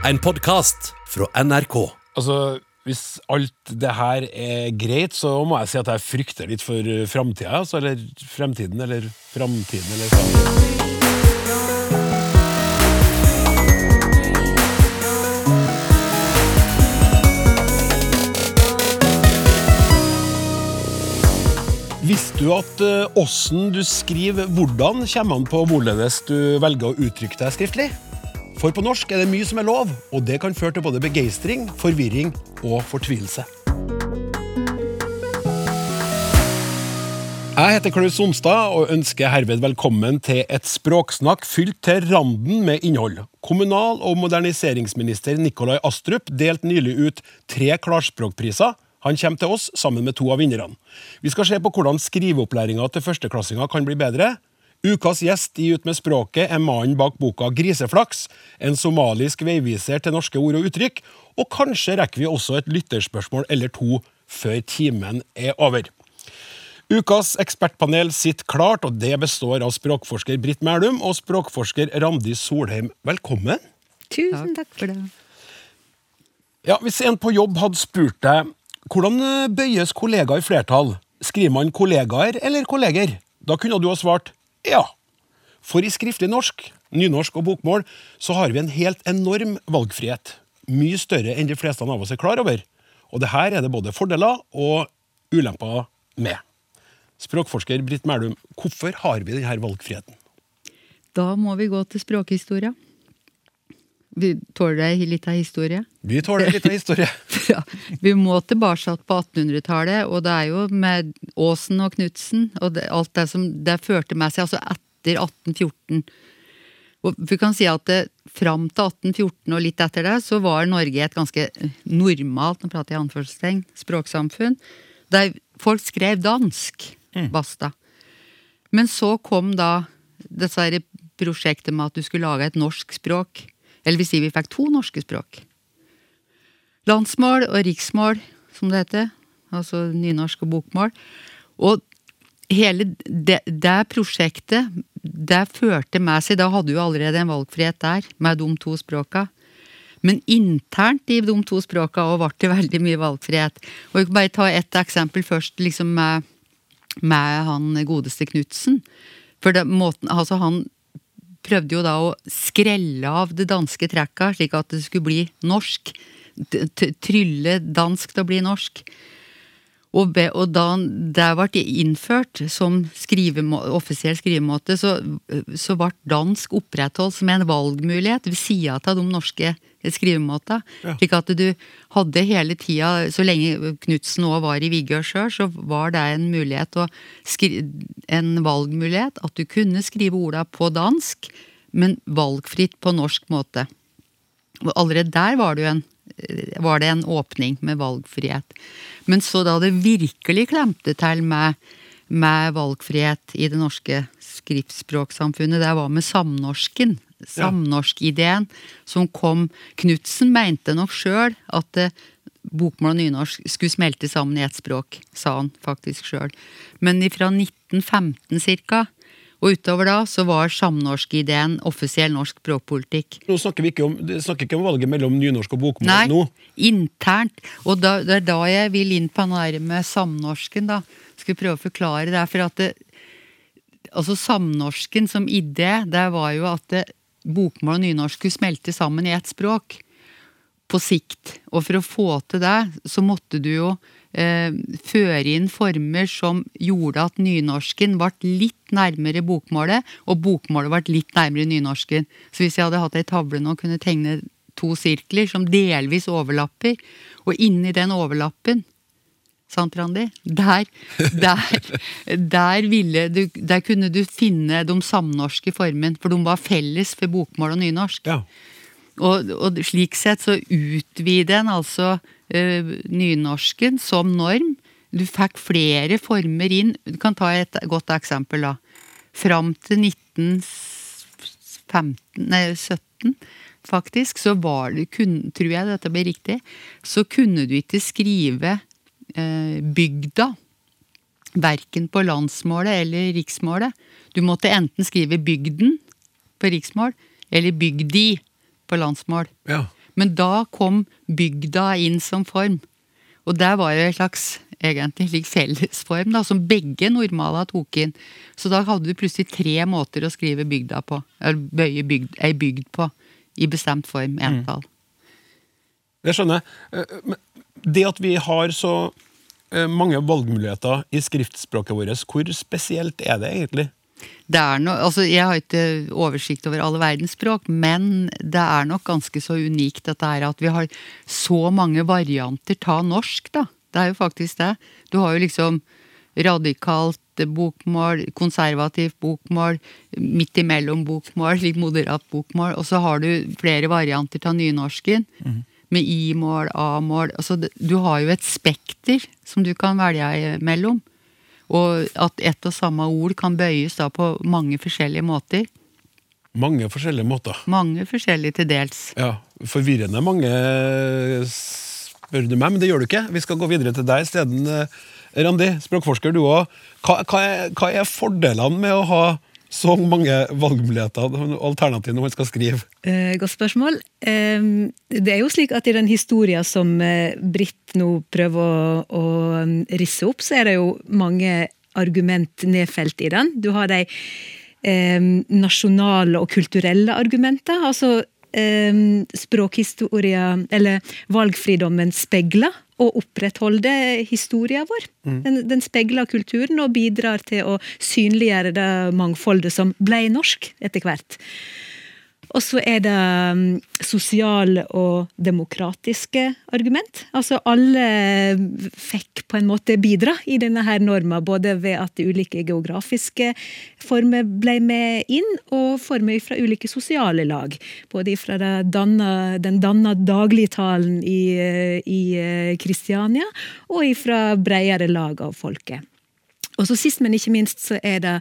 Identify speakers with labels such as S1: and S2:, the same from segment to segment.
S1: En podkast fra NRK.
S2: Altså, hvis alt det her er greit, så må jeg si at jeg frykter litt for framtida. Altså, eller fremtiden, eller framtiden, eller. Visste du at eh, åssen du skriver hvordan, kommer an på hvorledes du velger å uttrykke deg skriftlig? For på norsk er det mye som er lov, og det kan føre til både begeistring, forvirring og fortvilelse. Jeg heter Klaus Sonstad og ønsker herved velkommen til et språksnakk fylt til randen med innhold. Kommunal- og moderniseringsminister Nikolai Astrup delte nylig ut tre klarspråkpriser. Han kommer til oss sammen med to av vinnerne. Vi skal se på hvordan skriveopplæringa til førsteklassinger kan bli bedre. Ukas gjest i Ut med språket er mannen bak boka Griseflaks, en somalisk veiviser til norske ord og uttrykk, og kanskje rekker vi også et lytterspørsmål eller to før timen er over. Ukas ekspertpanel sitter klart, og det består av språkforsker Britt Mælum og språkforsker Randi Solheim. Velkommen.
S3: Tusen takk for det.
S2: Ja, Hvis en på jobb hadde spurt deg hvordan eh, bøyes kollegaer i flertall, skriver man kollegaer eller kolleger? Da kunne du ha svart ja. For i skriftlig norsk, nynorsk og bokmål så har vi en helt enorm valgfrihet. Mye større enn de fleste av oss er klar over. Og det her er det både fordeler og ulemper med. Språkforsker Britt Mælum, hvorfor har vi denne valgfriheten?
S3: Da må vi gå til språkhistoria. Vi tåler litt av historie?
S2: Vi tåler litt av historie.
S3: Ja, vi må tilbake på 1800-tallet, og det er jo med Aasen og Knutsen og det, alt det som det førte med seg, altså etter 1814. Og vi kan si at det, fram til 1814 og litt etter det, så var Norge et ganske normalt, nå prater jeg i anførselstegn, språksamfunn, der folk skrev dansk. Basta. Men så kom da dette prosjektet med at du skulle lage et norsk språk. Eller vil si vi fikk to norske språk. Landsmål og riksmål, som det heter. Altså nynorsk og bokmål. Og hele det, det prosjektet, det førte med seg Da hadde jo allerede en valgfrihet der, med de to språka. Men internt i de to språka ble det veldig mye valgfrihet. Og jeg kan bare ta ett eksempel først, liksom med, med han godeste Knutsen. For det, måten, altså han prøvde jo da å skrelle av det danske trekka, slik at det skulle bli norsk. Trylle dansk til å bli norsk. Og, be, og da det ble innført som skrivemo, offisiell skrivemåte, så, så ble dansk opprettholdt som en valgmulighet ved sida av de norske skrivemåtene.
S2: Ja.
S3: Slik at du hadde hele tida, så lenge Knutsen òg var i Vigør sjøl, så var det en mulighet skri, en valgmulighet at du kunne skrive orda på dansk, men valgfritt på norsk måte. Og allerede der var det en var det en åpning med valgfrihet. Men så da det virkelig klemte til med, med valgfrihet i det norske skriftspråksamfunnet, det var med samnorsken. Samnorskideen som kom Knutsen mente nok sjøl at det, bokmål og nynorsk skulle smelte sammen i ett språk, sa han faktisk sjøl. Men fra 1915 cirka, og utover da, så var samnorskideen offisiell norsk språkpolitikk.
S2: Nå snakker vi ikke om, snakker ikke om valget mellom nynorsk og bokmål
S3: Nei,
S2: nå.
S3: internt. Og da, det er da jeg vil inn på den med samnorsken, da. Skal prøve å forklare det. For at det, altså samnorsken som idé, det var jo at det, bokmål og nynorsk skulle smelte sammen i ett språk. På sikt. Og for å få til det, så måtte du jo føre inn former som gjorde at nynorsken ble litt nærmere bokmålet, og bokmålet ble litt nærmere nynorsken. Så hvis jeg hadde hatt ei tavle nå og kunne tegne to sirkler som delvis overlapper, og inni den overlappen Sant, Randi? Der, der, der, ville du, der kunne du finne de samnorske formene, for de var felles for bokmål og nynorsk.
S2: Ja.
S3: Og, og slik sett så utvider en altså eh, nynorsken som norm. Du fikk flere former inn. Du kan ta et godt eksempel, da. Fram til 1915, nei, 17, faktisk, så var det, kun, tror jeg dette blir riktig, så kunne du ikke skrive eh, bygda. Verken på landsmålet eller riksmålet. Du måtte enten skrive bygden på riksmål, eller bygdi på landsmål.
S2: Ja.
S3: Men da kom bygda inn som form. Og der var jo en slags egentlig fellesform da, som begge normale tok inn. Så da hadde du plutselig tre måter å skrive bygda på. Eller bøye bygd, ei bygd på. I bestemt form, entall.
S2: Det skjønner jeg. Eh, men Det at vi har så eh, mange valgmuligheter i skriftspråket vårt, hvor spesielt er det egentlig?
S3: Det er no, altså jeg har ikke oversikt over alle verdens språk, men det er nok ganske så unikt dette her at vi har så mange varianter ta norsk, da. Det er jo faktisk det. Du har jo liksom radikalt bokmål, konservativt bokmål, midt imellom bokmål, litt moderat bokmål, og så har du flere varianter av nynorsken. Med i-mål, a-mål. Altså, du har jo et spekter som du kan velge mellom. Og at ett og samme ord kan bøyes da på mange forskjellige måter.
S2: Mange forskjellige måter.
S3: Mange forskjellige til dels.
S2: Ja, Forvirrende mange, spør du meg, men det gjør du ikke. Vi skal gå videre til deg isteden. eh, Randi, språkforsker du òg. Hva, hva, hva er fordelene med å ha så mange valgmuligheter, alternativ når man skal skrive?
S4: Eh, godt spørsmål. Det er jo slik at i den historien som eh, Britt nå prøver å, å risse opp, så er det jo mange argument nedfelt i den. Du har de nasjonale og kulturelle argumenter. Altså språkhistoria, eller valgfridommen speiler og opprettholder historien vår. Den, den speiler kulturen og bidrar til å synliggjøre det mangfoldet som ble norsk etter hvert. Og så er det mm, sosiale og demokratiske argument. Altså alle fikk på en måte bidra i denne her norma, både ved at de ulike geografiske former ble med inn, og former fra ulike sosiale lag. Både fra danna, den danna dagligtalen i, eh, eh, Kristiania, og fra bredere lag av folket. Og så sist, men ikke minst, så er det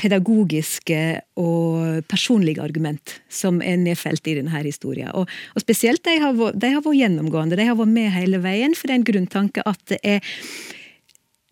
S4: pedagogiske og personlige argument som er nedfelt i denne historien. Og, og spesielt de har, vært, de har vært gjennomgående, de har vært med hele veien, for det er en grunntanke at det er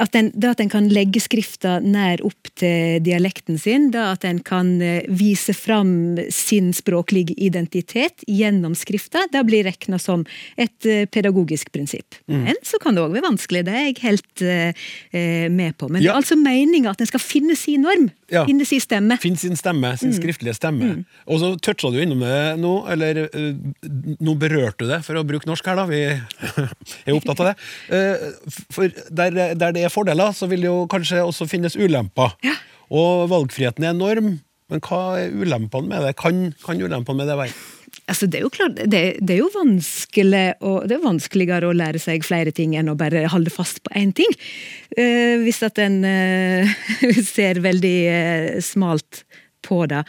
S4: at en, det at en kan legge skrifta nær opp til dialekten sin, det at en kan eh, vise fram sin språklige identitet gjennom skrifta, det blir regna som et eh, pedagogisk prinsipp. Men så kan det òg være vanskelig, det er jeg helt eh, eh, med på. Men det er altså meninga at en skal finne sin norm,
S2: Ja.
S4: finne sin stemme.
S2: Finne sin stemme, sin skriftlige stemme. Og så toucha du innom det nå, eller nå berørte du det, for å bruke norsk her, da. Vi er opptatt av det. For der, der det er fordeler, så vil det jo kanskje også finnes ulemper. Og valgfriheten er enorm, men hva er ulempene med det? Kan, kan ulempene med det være?
S4: Altså, det er jo klart, det, det er jo vanskelig å, det er vanskeligere å lære seg flere ting enn å bare holde fast på én ting. Eh, hvis at en eh, ser veldig eh, smalt på det.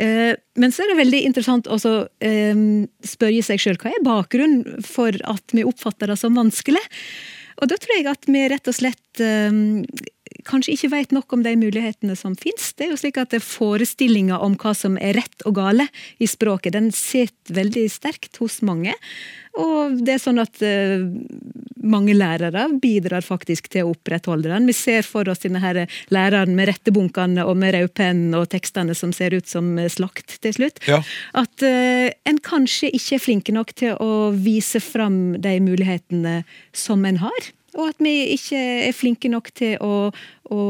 S4: Eh, men så er det veldig interessant å eh, spørre seg sjøl hva er bakgrunnen for at vi oppfatter det som vanskelig. Og da tror jeg at vi rett og slett um, kanskje ikke vet nok om de mulighetene som finnes. Det er jo slik at Forestillinga om hva som er rett og gale i språket, den sitter veldig sterkt hos mange. Og det er sånn at uh, mange lærere bidrar faktisk til å opprettholde den. Vi ser for oss denne her læreren med rettebunkene og med rødpenn og tekstene som ser ut som eh, slakt til slutt.
S2: Ja.
S4: At uh, en kanskje ikke er flinke nok til å vise fram de mulighetene som en har. Og at vi ikke er flinke nok til å, å,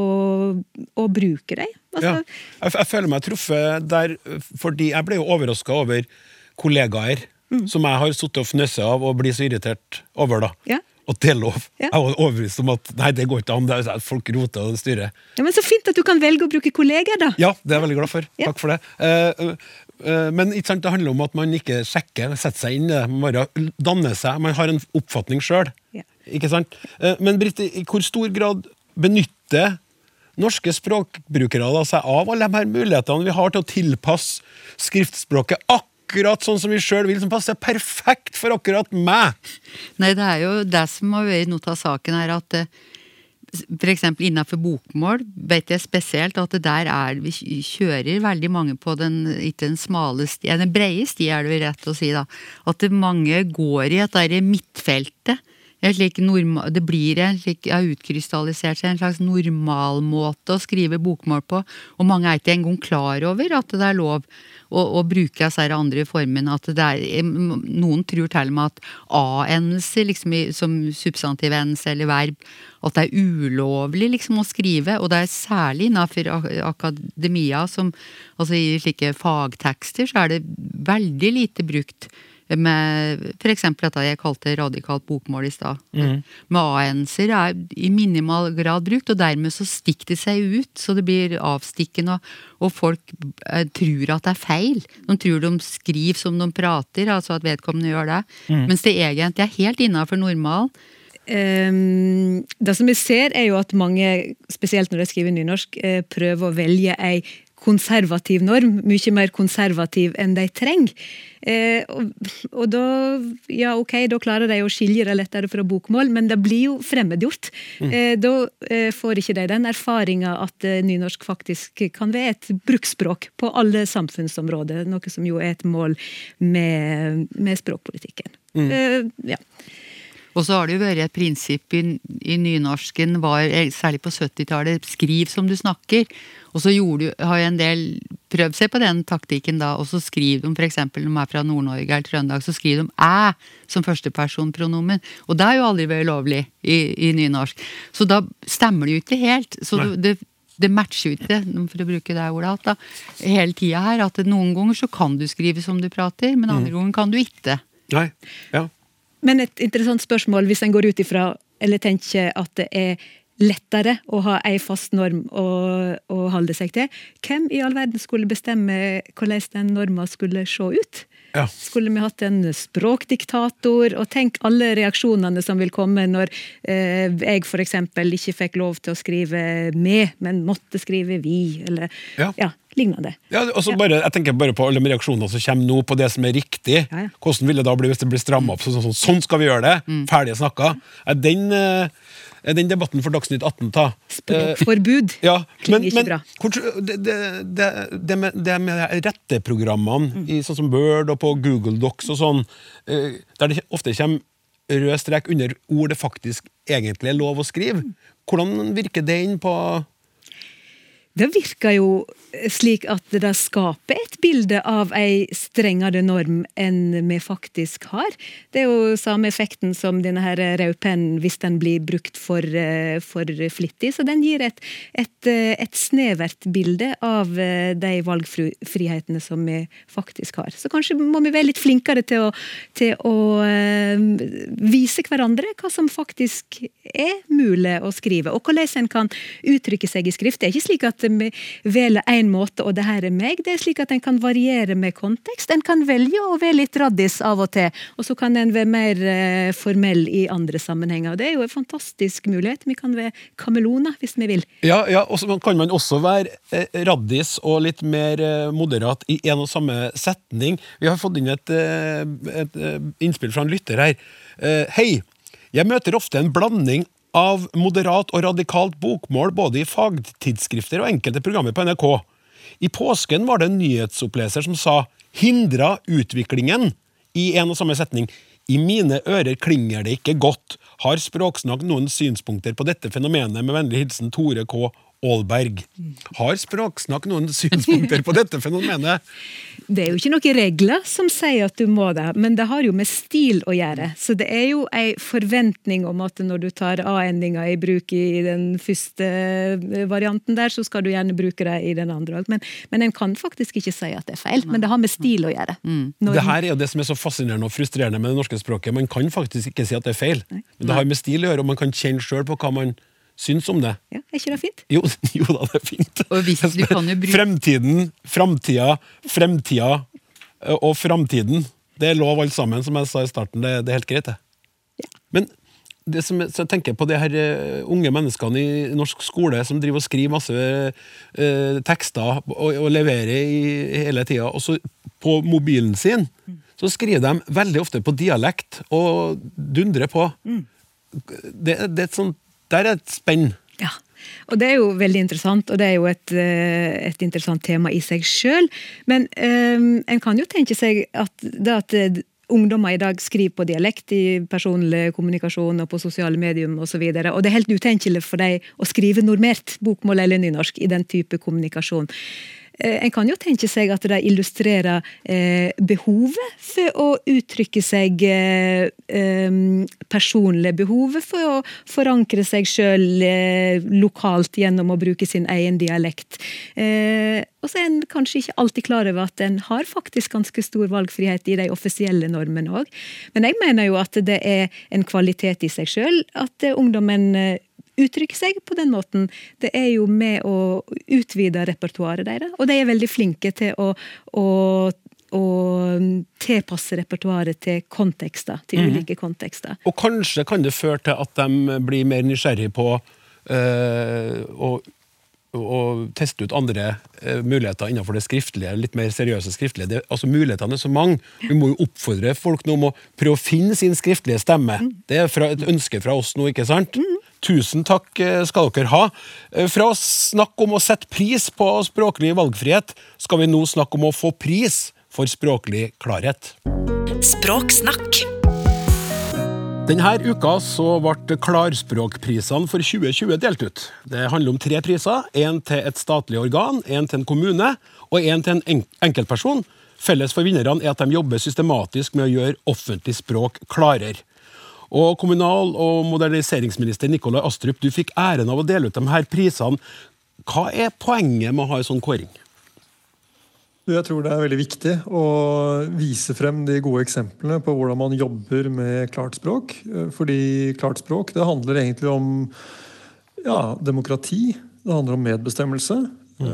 S4: å bruke dem. Altså,
S2: Ja. Jeg, jeg føler meg truffet der, fordi jeg ble jo overraska over kollegaer som jeg har sittet og fnøsset av og blir så irritert over. da.
S4: Ja.
S2: Og det er lov.
S4: Ja.
S2: Jeg var overbevist om at nei, det går ikke an. Det er, at folk roter og styrer.
S4: Ja, men Så fint at du kan velge å bruke kolleger, da!
S2: Ja, det er jeg veldig glad for. Takk for det. Uh, uh, men sant, det handler om at man ikke sjekker, setter seg inn i det. Man bare danner seg. Man har en oppfatning sjøl.
S4: Ja.
S2: Ikke sant? Eh, men Britt, i hvor stor grad benytter norske språkbrukere da seg av alle de her mulighetene vi har til å tilpasse skriftspråket akkurat sånn som vi sjøl vil, som passer perfekt for akkurat meg?
S3: Nei, det er jo det som har vært noe av saken her, at f.eks. for eksempel innenfor bokmål vet jeg spesielt at det der er Vi kjører veldig mange på den ikke den smale sti, den breie sti, er det vel rett å si, da. At mange går i et derre midtfeltet. En slik norma, det blir en slik, har utkrystallisert seg en slags normalmåte å skrive bokmål på, og mange er ikke engang klar over at det er lov å, å bruke disse andre formene. At det er, noen tror til og med at a-endelse liksom, som substantivendelse eller verb, at det er ulovlig liksom å skrive, og det er særlig innenfor akademia, som altså i slike fagtekster, så er det veldig lite brukt med f.eks. dette jeg kalte radikalt bokmål i stad. Med AN-ser er i minimal grad brukt, og dermed så stikker det seg ut, så det blir avstikkende, og, og folk eh, tror at det er feil. De tror de skriver som de prater, altså at vedkommende gjør det, mens det egentlig er helt innafor normalen.
S4: Um, det som vi ser, er jo at mange, spesielt når de skriver nynorsk, eh, prøver å velge ei konservativ norm, mye mer konservativ enn de trenger. Eh, og, og da, ja ok, da klarer de å skilje det lettere fra bokmål, men det blir jo fremmedgjort. Eh, da eh, får ikke de den erfaringa at eh, nynorsk faktisk kan være et bruksspråk på alle samfunnsområder, noe som jo er et mål med, med språkpolitikken. Eh, ja.
S3: Og så har det jo vært et prinsipp i, i nynorsken, var, særlig på 70-tallet, skriv som du snakker. Og så gjorde, har jo en del prøvd seg på den taktikken da, og så skriver de f.eks. når de er fra Nord-Norge eller Trøndelag, så skriver de æ som førstepersonpronomen. Og det har jo aldri vært lovlig i, i nynorsk. Så da stemmer det jo ikke helt. Så det, det matcher jo ikke, for å bruke det ordet, alt, da, hele tida her. At noen ganger så kan du skrive som du prater, men andre ganger kan du ikke.
S2: Nei. Ja.
S4: Men et interessant spørsmål hvis en går ut ifra, eller tenker at det er lettere å ha ei fast norm å, å holde seg til. Hvem i all verden skulle bestemme hvordan den norma skulle se ut?
S2: Ja.
S4: Skulle vi hatt en språkdiktator? Og tenk alle reaksjonene som vil komme når eh, jeg f.eks. ikke fikk lov til å skrive 'med', men måtte skrive 'vi', eller
S2: Ja.
S4: ja, lignende.
S2: Ja, og så bare, jeg tenker bare på alle de reaksjonene som kommer nå på det som er riktig. Hvordan vil det da bli hvis det blir stramma opp? Sånn, sånn, sånn skal vi gjøre det!
S3: Mm.
S2: Ferdig snakka. Den, eh, den debatten for Dagsnytt 18 ta? Eh,
S4: Språkforbud
S2: ja, men,
S4: klinger ikke
S2: men
S4: bra.
S2: det, det, det, med, det med retteprogrammene
S4: Mm.
S2: i sånn som Word og på Google Docs og sånn, eh, der det ofte kommer rød strek under ord det faktisk egentlig er lov å skrive,
S4: Mm.
S2: hvordan virker det inn på
S4: Det virker jo slik at det skaper et bilde av ei strengere norm enn vi faktisk har. Det er jo samme effekten som denne her rødpennen hvis den blir brukt for, eh, for flittig. Så den gir et, et, eh, et snevert bilde av eh, de valgfrihetene som vi faktisk har. Så kanskje må vi være litt flinkere til å, til å vise hverandre hva som faktisk er mulig å skrive, og hvordan en kan uttrykke seg i skrift. Det er ikke slik at vi velger én måte, og det her er meg. Det er slik at en kan variere med kontekst. En kan velge å være litt raddis av og til, og så kan en være mer eh, formell i andre sammenhenger. Og Det er jo en fantastisk mulighet. Vi kan være kameloner hvis vi vil.
S2: Ja, ja og så kan man også være eh, raddis og litt mer eh, moderat i en og samme setning. Vi har fått inn et, et innspill fra en lytter her. Hei! Jeg møter ofte en blanding av moderat og radikalt bokmål både i fagtidsskrifter og enkelte programmer på NRK. I påsken var det en nyhetsoppleser som sa 'hindra utviklingen' i en og samme setning. I mine ører klinger det ikke godt. Har Språksnakk noen synspunkter på dette fenomenet? Med vennlig hilsen Tore K. Aalberg. Har Språksnakk noen synspunkter på dette fenomenet?
S4: Det er jo ikke noen regler som sier at du må det, men det har jo med stil å gjøre. Så det er jo ei forventning om at når du tar A-endinga i bruk i den første varianten der, så skal du gjerne bruke det i den andre òg. Men, men en kan faktisk ikke si at det er feil, men det har med stil å gjøre. Mm.
S2: Det her er jo det som er så fascinerende og frustrerende med det norske språket. Man kan faktisk ikke si at det er feil, men det har med stil å gjøre, og man kan kjenne sjøl på hva man syns om det.
S4: ja, er ikke det fint?
S2: Jo, jo da, det er fint.
S3: Og hvis du kan jo bruke-
S2: Fremtiden, framtida, fremtida eh, og framtiden. Det er lov alt sammen, som jeg sa i starten. Det, det er helt greit, det. Men det som, jeg- så jeg tenker på de her eh, unge menneskene i norsk skole som driver og skriver masse eh, tekster og, og leverer i, hele tida, og så på mobilen sin så skriver de veldig ofte på dialekt og dundrer på. Det, det er et sånt, der er et spenn.
S4: Ja, og det er jo veldig interessant, og det er jo et, eh, et interessant tema i seg sjøl. Men um, en kan jo tenke seg at det at ungdommer i dag skriver på dialekt i personlig kommunikasjon og på sosiale medier osv. Og, så og det er helt utenkelig for dem å skrive normert bokmål eller nynorsk i den type kommunikasjon. Eh, en kan jo tenke seg at de illustrerer eh, behovet for å uttrykke seg eh, personlig. Behovet for å forankre seg sjøl lokalt gjennom å bruke sin egen dialekt. Og så er en kanskje ikke alltid klar over at en har faktisk ganske stor valgfrihet i de offisielle normene òg. Men jeg mener jo at det er en kvalitet i seg sjøl at ungdommen uttrykke seg på den måten. Det er jo med å utvide repertoaret deres, og de er veldig flinke til å, å, å tilpasse repertoaret til kontekster, til mm. ulike kontekster.
S2: Og kanskje kan det føre til at de blir mer nysgjerrig på øh, å og teste ut andre uh, muligheter innenfor det skriftlige, litt mer seriøse skriftlige. Det, altså Mulighetene er så mange. Vi må jo oppfordre folk nå om å prøve å finne sin skriftlige stemme. Mm. Det er fra, et ønske fra oss nå, ikke sant? Mm. Tusen takk eh, skal dere ha. Eh, fra å snakke om å sette pris på språklig valgfrihet, skal vi nå snakke om å få pris for språklig klarhet. Språksnakk. Denne uka så ble Klarspråkprisene for 2020 delt ut. Det handler om tre priser. Én til et statlig organ, én til en kommune og én til en enkeltperson. Felles for vinnerne er at de jobber systematisk med å gjøre offentlig språk klarere. Og Kommunal- og moderniseringsminister Nikolai Astrup, du fikk æren av å dele ut de her prisene. Hva er poenget med å ha en sånn kåring?
S5: Jeg tror det er veldig viktig å vise frem de gode eksemplene på hvordan man jobber med klart språk. Fordi klart språk det handler egentlig om ja, demokrati. Det handler om medbestemmelse. Mm.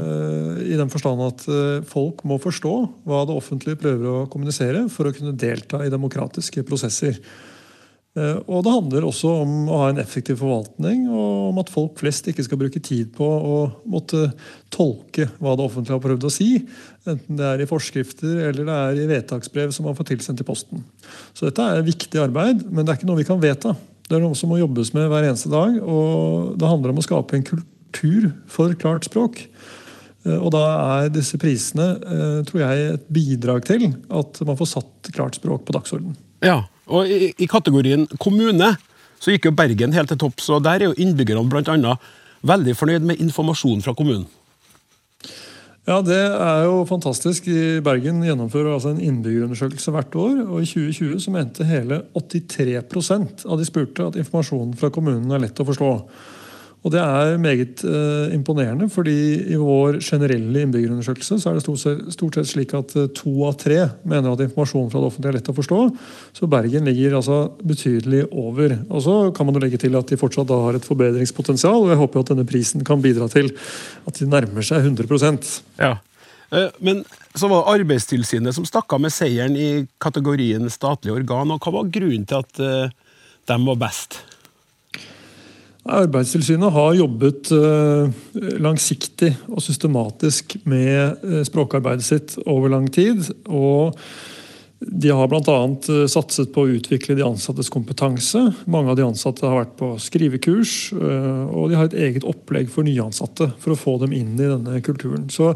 S5: I den forstand at eh, folk må forstå hva det offentlige prøver å kommunisere for å kunne delta i demokratiske prosesser. Eh, og det handler også om å ha en effektiv forvaltning, og om at folk flest ikke skal bruke tid på å måtte tolke hva det offentlige har prøvd å si. Enten det er i forskrifter eller det er i vedtaksbrev som man får tilsendt i posten. Så dette er viktig arbeid, men det er ikke noe vi kan vedta. Det er noe som må jobbes med hver eneste dag, og det handler om å skape en kultur for klart språk. Eh, og da er disse prisene eh, tror jeg, et bidrag til at man får satt klart språk på dagsordenen.
S2: Ja, og i, i, kategorien kommune så gikk jo Bergen helt til topps, og der er jo innbyggerne bl.a. veldig fornøyd med informasjon fra kommunen.
S5: Ja, Det er jo fantastisk. I Bergen gjennomfører altså en innbyggerundersøkelse hvert år. og I 2020 så mente hele 83% av de spurte at informasjonen fra kommunen er lett å forstå. Og Det er meget uh, imponerende, fordi i vår generelle innbyggerundersøkelse så er det stort sett, slik at eh, to av tre mener at informasjonen fra det offentlige er lett å forstå. Så Bergen ligger altså betydelig over. Og Så kan man jo legge til at de fortsatt da har et forbedringspotensial. og Jeg håper jo at denne prisen kan bidra til at de nærmer seg 100%
S2: Ja. Eh, men så var det Arbeidstilsynet som stakk av med seieren i kategorien statlige organ. og Hva var grunnen til at de var best?
S5: Arbeidstilsynet har jobbet eh, langsiktig og systematisk med eh, språkarbeidet sitt over lang tid. og de har bl.a. Eh, satset på å utvikle de ansattes kompetanse. Mange av de ansatte har vært på skrivekurs. Og de har et eget opplegg for nyansatte for å få dem inn i denne kulturen. Så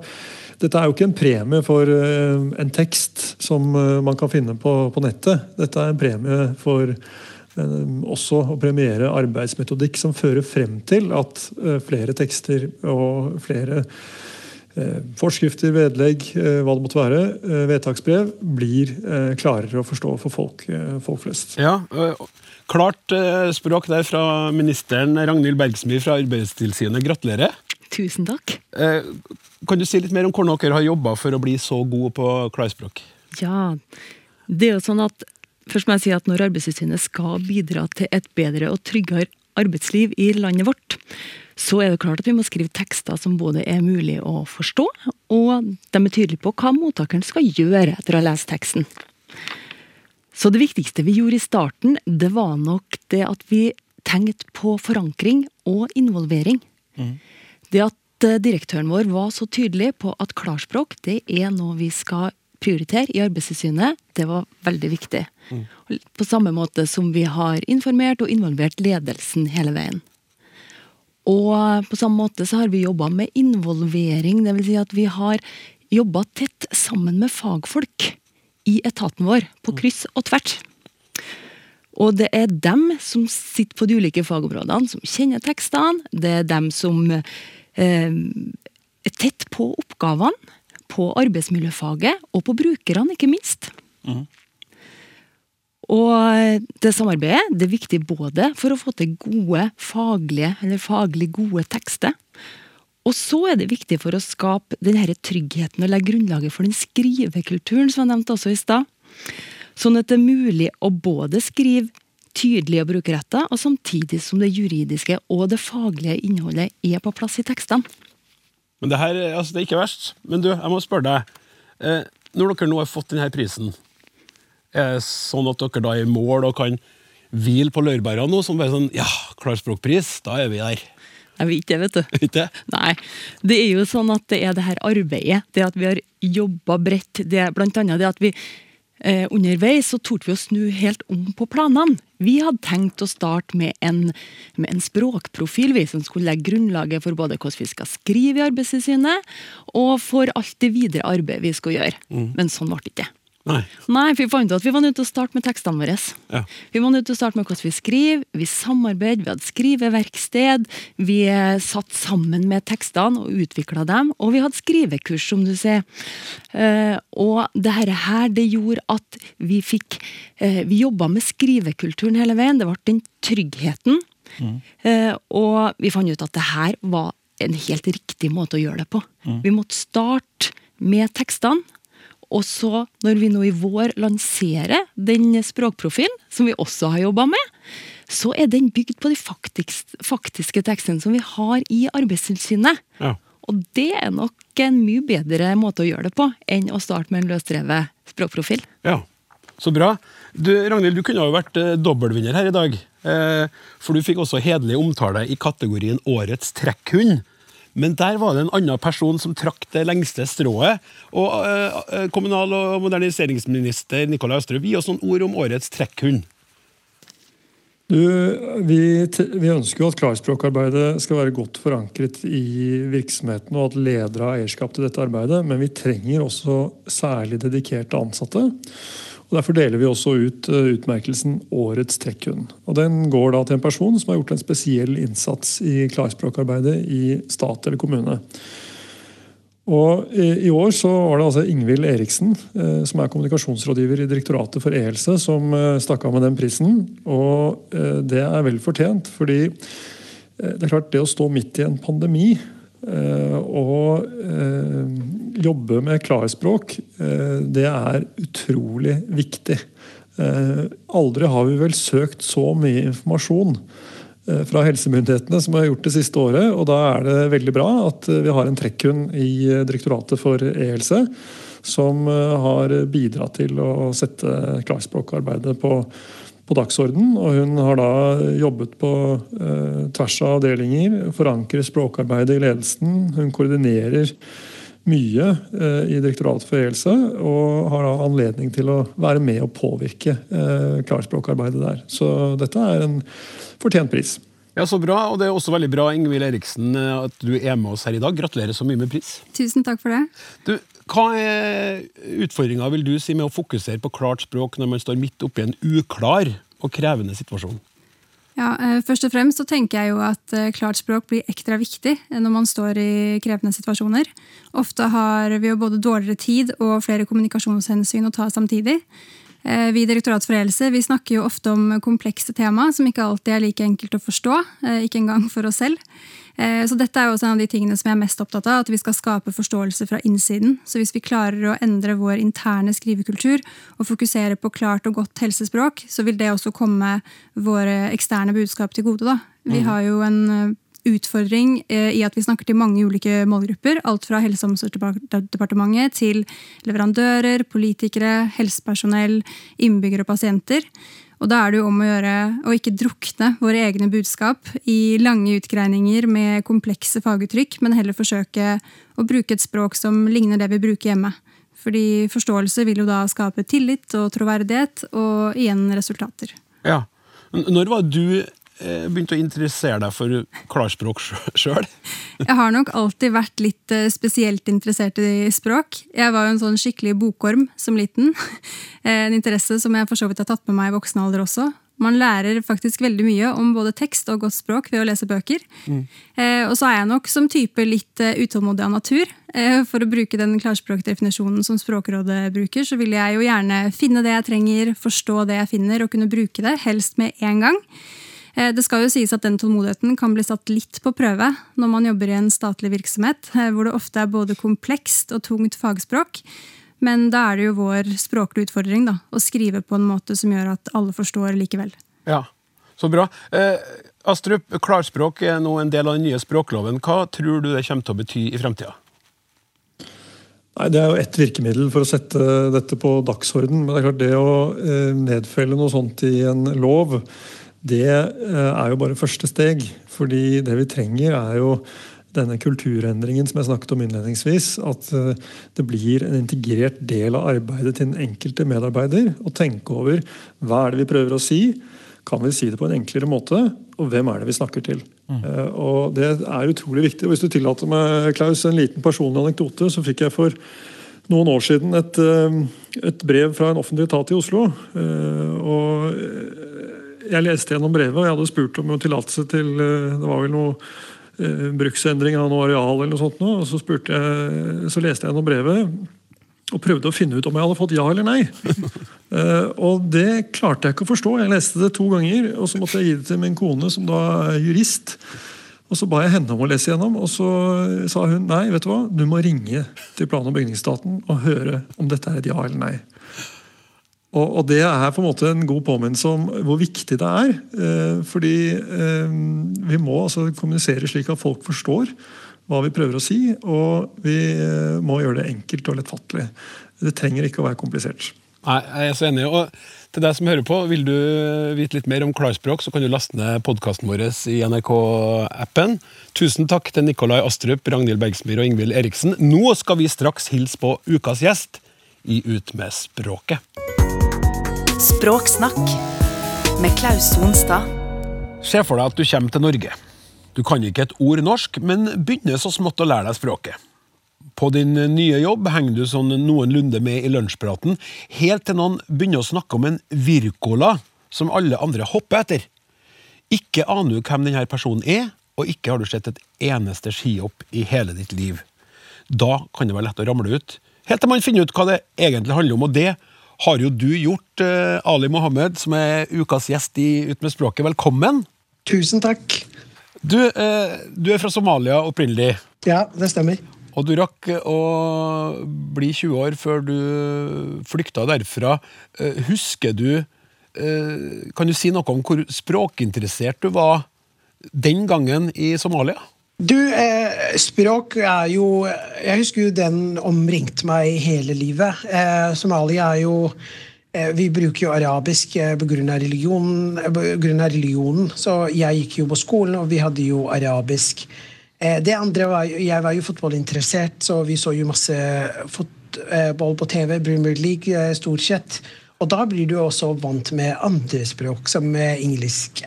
S5: dette er jo ikke en premie for en tekst som man kan finne på, på nettet. Dette er en premie for også å premiere arbeidsmetodikk som fører frem til at eh, flere tekster og flere eh, forskrifter, vedlegg, eh, hva det måtte være, vedtaksbrev, blir klarere å forstå for folk, folk flest.
S2: Ja, Klart språk der fra ministeren Ragnhild Bergsmy fra Arbeidstilsynet. Gratulerer.
S4: Tusen takk.
S2: Kan du si litt mer om hvordan dere har jobba for å bli så gode på klarspråk?
S6: Ja, det er jo sånn at Først må jeg si at Når Arbeidstilsynet skal bidra til et bedre og tryggere arbeidsliv i landet vårt, så er det klart at vi må skrive tekster som både er mulig å forstå, og de er tydelige på hva mottakeren skal gjøre etter å ha lest teksten. Så det viktigste vi gjorde i starten, det var nok det at vi tenkte på forankring og involvering. Mm. Det at eh, direktøren vår var så tydelig på at klarspråk det er noe vi skal prioritere i Arbeidstilsynet, det var veldig viktig. Mm. På samme måte som vi har informert og involvert ledelsen hele veien. Og på samme måte så har vi jobba med involvering, dvs. Si at vi har jobba tett sammen med fagfolk i etaten vår, på kryss og tvert. Og det er dem som sitter på de ulike fagområdene, som kjenner tekstene. Det er dem som eh, er tett på oppgavene, på arbeidsmiljøfaget og på brukerne, ikke minst. Og det samarbeidet det er viktig både for å få til gode faglige, eller faglig gode tekster, og så er det viktig for å skape denne tryggheten og legge grunnlaget for den skrivekulturen som jeg nevnte også i stad. Sånn at det er mulig å både skrive tydelig og brukerretta, og samtidig som det juridiske og det faglige innholdet er på plass i tekstene.
S2: Men det her, altså det er ikke verst. Men du, jeg må spørre deg. Eh, når dere nå har fått denne prisen, er det sånn at dere da er i mål og kan hvile på laurbæra nå, som bare sånn Ja, klarspråkpris, da er vi der.
S6: Jeg vet det, vet du.
S2: Ikke?
S6: Nei. Det er jo sånn at det er det her arbeidet, det at vi har jobba bredt, det er blant annet det at vi eh, underveis så torde vi å snu helt om på planene. Vi hadde tenkt å starte med en, med en språkprofil, vi som skulle legge grunnlaget for både hvordan vi skal skrive i Arbeidstilsynet, og for alt det videre arbeidet vi skulle gjøre. Men sånn ble det ikke.
S2: Nei.
S6: Nei, for vi fant ut at vi var nødt til å starte med tekstene våre.
S2: Ja.
S6: Vi var nødt til å starte med hvordan vi skriver, vi samarbeider, vi hadde skriveverksted, vi eh, satt sammen med tekstene og utvikla dem, og vi hadde skrivekurs, som du sier. Eh, og dette her, det gjorde at vi fikk eh, Vi jobba med skrivekulturen hele veien. Det ble den tryggheten. Mm. og vi fant ut at det her var en helt riktig måte å gjøre det på. Vi måtte starte med tekstene. Og så, når vi nå i vår lanserer den språkprofilen, som vi også har jobba med, så er den bygd på de faktisk, faktiske tekstene som vi har i Arbeidstilsynet.
S2: Ja.
S6: Og det er nok en mye bedre måte å gjøre det på enn å starte med en løsdrevet språkprofil.
S2: Ja, så bra. Du, Ragnhild, du kunne jo vært eh, dobbeltvinner her i dag. Eh, for du fikk også hederlig omtale i kategorien Årets trekkhund. Men der var det en annen person som trakk det lengste strået. Og eh, eh, Kommunal- og moderniseringsminister Nikolai Astrup, gi oss noen ord om Årets trekkhund.
S5: Du, vi, vi ønsker jo at klarspråkarbeidet skal være godt forankret i virksomheten, og at ledere har eierskap til dette arbeidet, men vi trenger også særlig dedikerte ansatte. Og Derfor deler vi også ut eh, utmerkelsen Årets trekkhund. Og Den går da til en person som har gjort en spesiell innsats i klarspråkarbeidet i stat eller kommune. Og i, år så var det altså Ingvild Eriksen, eh, som er kommunikasjonsrådgiver i Direktoratet for e-helse, som eh, stakk av med den prisen. Og det er vel fortjent, fordi det er klart det å stå midt i en pandemi og jobbe med klarspråk, eh, det er utrolig viktig. Eh, aldri har vi vel søkt så mye informasjon eh, fra helsemyndighetene som vi har gjort det siste året. og Da er det veldig bra at vi har en trekkhund i Direktoratet for e-helse som har bidratt til å sette klarspråkarbeidet på, på dagsorden. Og hun har da jobbet på eh, tvers av avdelinger, forankrer språkarbeidet i ledelsen. Hun koordinerer mye eh, i Direktoratet for e-helse, og har da anledning til å være med og påvirke eh, klarspråkarbeidet der. Så dette er en fortjent pris.
S2: Ja, Så bra. Og det er også veldig bra Ingvild Eriksen, at du er med oss her i dag. Gratulerer så mye med pris.
S7: Tusen takk for det.
S2: Du, Hva er utfordringa vil du si med å fokusere på klart språk når man står midt oppi en uklar og krevende situasjon?
S7: Ja, eh, først og fremst så tenker jeg jo at eh, klart språk blir ekstra viktig eh, når man står i krevende situasjoner. Ofte har vi jo både dårligere tid og flere kommunikasjonshensyn å ta samtidig. Vi i Direktoratet for e-helse vi snakker jo ofte om komplekse tema som ikke alltid er like enkelt å forstå, ikke engang for oss selv. Eh, Så dette er jo også en av de tingene som jeg er mest opptatt av, at vi skal skape forståelse fra innsiden. Så hvis vi klarer å endre vår interne skrivekultur og fokusere på klart og godt helsespråk, så vil det også komme våre eksterne budskap til gode. Da. Vi har jo en eh, utfordring eh, i at vi snakker til mange ulike målgrupper. Alt fra Helse- og omsorgsdepartementet til leverandører, politikere, helsepersonell, innbyggere og pasienter. Og da er det jo om å gjøre å ikke drukne våre egne budskap i lange utgreininger med komplekse faguttrykk, men heller forsøke å bruke et språk som ligner det vi bruker hjemme. Fordi forståelse vil jo da skape tillit og troverdighet, og igjen resultater.
S2: Ja. Når var du begynt å interessere deg for klarspråk sjøl?
S7: Jeg har nok alltid vært litt eh, spesielt interessert i språk. Jeg var jo en sånn skikkelig bokorm som liten. Eh, en interesse som jeg for så vidt har tatt med meg i voksen alder også. Man lærer faktisk veldig mye om både tekst og godt språk ved å lese bøker. Mm. Eh, og så er jeg nok som type litt eh, utålmodig av natur. Eh, for å bruke den klarspråkdefinisjonen som Språkrådet bruker, så vil jeg jo gjerne finne det jeg trenger, forstå det jeg finner, og kunne bruke det, helst med en gang. Eh, det skal jo sies at den tålmodigheten kan bli satt litt på prøve når man jobber i en statlig virksomhet, eh, hvor det ofte er både komplekst og tungt fagspråk. Men da er det jo vår språklige utfordring da, å skrive på en måte som gjør at alle forstår likevel.
S2: Ja, Så bra. Eh, Astrup, klarspråk er nå en del av den nye språkloven. Hva tror du det kommer til å bety i fremtida?
S5: Nei, Det er jo ett virkemiddel for å sette dette på dagsorden. Men det er klart det å eh, nedfelle noe sånt i en lov, det eh, er jo bare første steg. Fordi det vi trenger, er jo denne kulturendringen som jeg snakket om innledningsvis. At eh, det blir en integrert del av arbeidet til den enkelte medarbeider. Å tenke over hva er det vi prøver å si. Kan vi si det på en enklere måte? Og hvem er det vi snakker til? Mm. Uh, og Det er utrolig viktig. og Hvis du tillater meg, Klaus, en liten personlig anekdote, så fikk jeg for noen år siden et, et brev fra en offentlig etat i Oslo. Og Jeg leste gjennom brevet, og jeg hadde spurt om tillatelse til Det var vel noe eh, bruksendring av noe areal, eller noe sånt. Nå, og så, jeg, så leste jeg gjennom brevet og prøvde å finne ut om jeg hadde fått ja eller nei. uh, og det klarte jeg ikke å forstå. Jeg leste det to ganger, og så måtte jeg gi det til min kone, som da er jurist. Og Så ba jeg henne om å lese gjennom, og så sa hun nei, vet du hva, du må ringe til plan- og bygningsstaten og høre om dette er et ja eller nei. Og, og, Det er på en måte en god påminnelse om hvor viktig det er. Eh, fordi eh, vi må altså kommunisere slik at folk forstår hva vi prøver å si. Og vi eh, må gjøre det enkelt og lettfattelig. Det trenger ikke å være komplisert.
S2: Nei, Jeg er så enig. og til deg som hører på, Vil du vite litt mer om klarspråk, så kan du laste ned podkasten vår i NRK-appen. Tusen takk til Nikolai Astrup, Ragnhild Bergsmyr og Ingvild Eriksen. Nå skal vi straks hilse på ukas gjest i Ut med språket.
S8: Språksnakk med Klaus Sonstad.
S2: Se for deg at du kommer til Norge. Du kan ikke et ord norsk, men begynner så smått å lære deg språket. På din nye jobb henger du sånn noenlunde med i lunsjpraten, helt til noen begynner å snakke om en virkola som alle andre hopper etter. Ikke aner du hvem denne personen er, og ikke har du sett et eneste skihopp i hele ditt liv. Da kan det være lett å ramle ut, helt til man finner ut hva det egentlig handler om, og det har jo du gjort, eh, Ali Mohammed, som er ukas gjest i Ut med språket. Velkommen!
S9: Tusen takk.
S2: Du, eh, du er fra Somalia opprinnelig.
S9: Ja, det stemmer.
S2: Og du rakk å bli 20 år før du flykta derfra. Eh, husker du Kan du si noe om hvor språkinteressert du var den gangen i Somalia?
S9: Du, eh, språk er jo Jeg husker jo den omringte meg hele livet. Eh, Somalia er jo eh, Vi bruker jo arabisk eh, pga. Religion, eh, religionen. Så jeg gikk jo på skolen, og vi hadde jo arabisk. Eh, det andre var Jeg var jo fotballinteressert, så vi så jo masse fotball på TV. Premier League, stort sett. Og da blir du også vant med andre språk, som engelsk.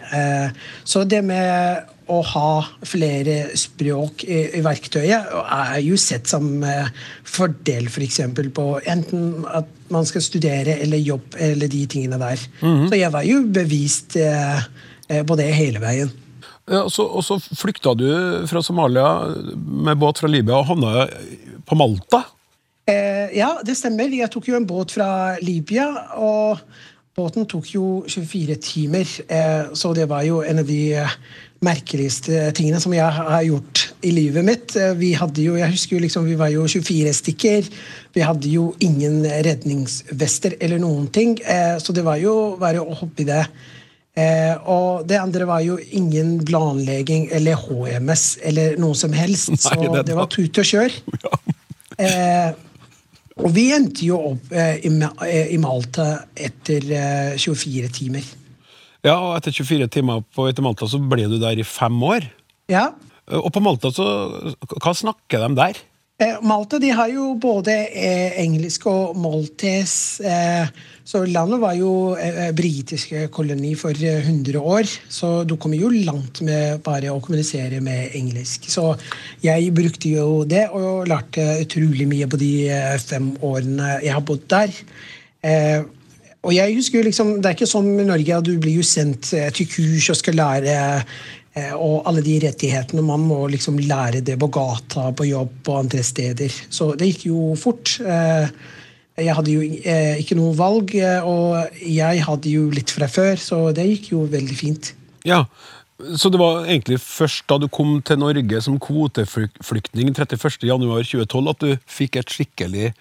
S9: Så det med å ha flere språk i, i, verktøyet er jo sett som eh, fordel f.eks. For på enten at man skal studere eller jobb eller de tingene der. Mm -hmm. Så jeg var jo bevist eh, eh, på det hele veien.
S2: Ja, og, så, og så flykta du fra Somalia med båt fra Libya og havna på Malta?
S9: Eh, ja, det stemmer. Jeg tok jo en båt fra Libya. og Båten tok jo 24 timer, eh, så det var jo en av de merkeligste tingene som jeg har gjort i livet mitt. Eh, vi hadde jo, jeg husker jo liksom, vi var jo 24 stykker. Vi hadde jo ingen redningsvester eller noen ting. Eh, så det var jo bare å hoppe i det. Eh, og det andre var jo ingen planlegging eller HMS eller noe som helst. Så det var tut og kjør. og vi endte jo opp i Malta etter 24 timer.
S2: Ja, og etter 24 timer på vei til Malta så ble du der i fem år.
S9: Ja.
S2: Og på Malta, så Hva snakker de der?
S9: Eh, Malta de har jo både eh, engelsk og maltes. Eh, så landet var jo eh, britisk koloni for eh, 100 år. Så du kommer jo langt med bare å kommunisere med engelsk. Så jeg brukte jo det og lærte utrolig mye på de eh, fem årene jeg har bodd der. Og jeg husker jo liksom, Det er ikke som i Norge, at du blir jo sendt eh, til kurs og skal lære eh, og alle de rettighetene. Man må liksom lære det på gata, på jobb og andre steder. Så det gikk jo fort. Eh, Jeg hadde jo ikke noe valg, og jeg hadde jo litt fra før, så det gikk jo veldig fint.
S2: Ja, Så det var egentlig først da du kom til Norge som kvoteflyktning 31.1.2012 at du fikk et skikkelig